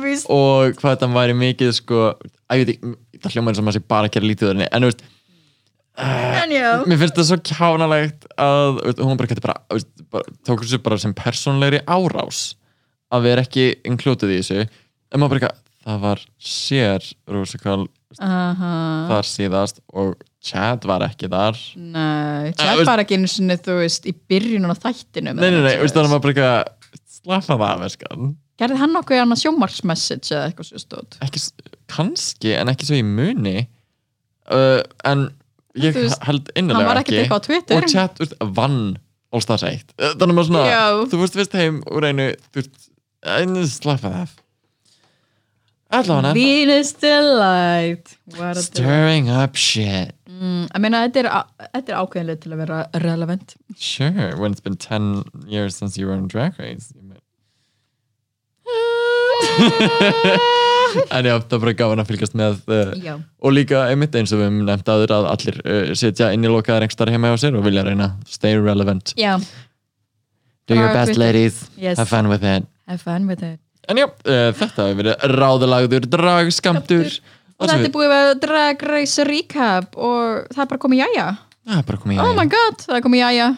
vis- og hvað þetta væri mikið sko, að ég veit ekki, það hljóma eins og maður sé bara að gera lítið henni, en þú veist já. mér finnst það svo kjánalegt að veist, hún bara getur bara, veist, bara tók þessu bara sem persónlegri árás að vera ekki included í þessu en maður bara ekki, það var sér Aha. þar síðast og Chad var ekki þar. Nei, veist- var ekki einu sinni, þú veist, í byrjunum á þættinum nei, nei, nei, þú veist, þannig að maður bara ekki slappa það, verskan. Gerði hann nokkuð annað sjómarsmessage eða eitthvað svo stótt? ekki, kannski, en ekki svo í muni. Uh, en ég veist, held innilega ekki. eitthvað og Chad, þú veist, vann All Stars 1 Uh, þannig að maður svona, Já. þú veist, vist heim úr einu, þú veist, slappa það allavega. Venus Delight a delight. stirring up shit. Mm, Ég meina, þetta er, á- ákveðinlega til að vera relevant. Sure, when it's been 10 years since you were on Drag Race you might... (laughs) en já, það er bara gaman að fylgjast með uh, og líka einmitt eins og við höfum nefnt aður að allir uh, sitja inn í lokaðar engstar heima hjá sér og vilja reyna stay relevant. Já, do your best ladies, Yes. have fun with it. Have fun with it en já, uh, þetta hefur verið ráðalagður dragskamtur Og þetta er búið að drag race recap og það er bara komið jæja. Það er bara komið í Oh my god, það er komið jæja.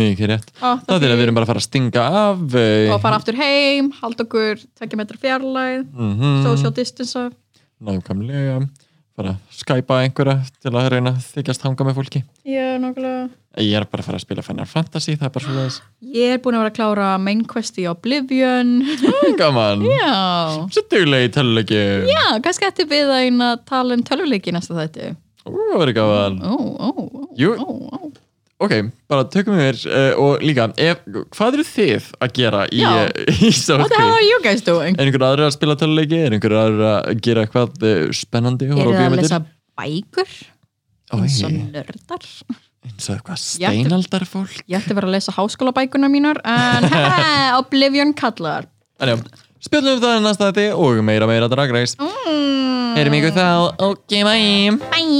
Mikið rétt. Ó, það er að við erum bara að fara að stinga af uh, og fara aftur heim, halda okkur 2 metra fjarlæð, mhm. social distance nákvæmlega fara að skypa einhverja til að reyna þykjast hanga með fólki. Já, nokkulega ég er bara að fara að spila Final Fantasy það er bara svo leiðis Ég er búin að vera að klára main quest í Oblivion. Gaman, (laughs) Já. Svo duglegi töluleiki Já, kannski ætti við að eina tala um tölvuleiki næsta þætti. Ú, það verður gaman. Ó, ó, ó, Jú. Ok, bara tökum við uh, og líka, ef, hvað eru þið að gera í, Já. uh, í What the hell Southgate? are you guys doing? Er einhver aðra að spila töluleiki? Er einhver aðra að gera eitthvað uh, spennandi? Er horfa á það að bíómyndir? lesa bækur? Oj, Eins og nördar eins og eitthvað ætti- steinaldar fólk Ég ætti að vera að lesa háskólabækunar mínar en (laughs) haha, Oblivion kallar En já, spjöldum við það í næsta þetta og meira meira Drag Race mm. Heyrim ykkur þá, ok, bye Bye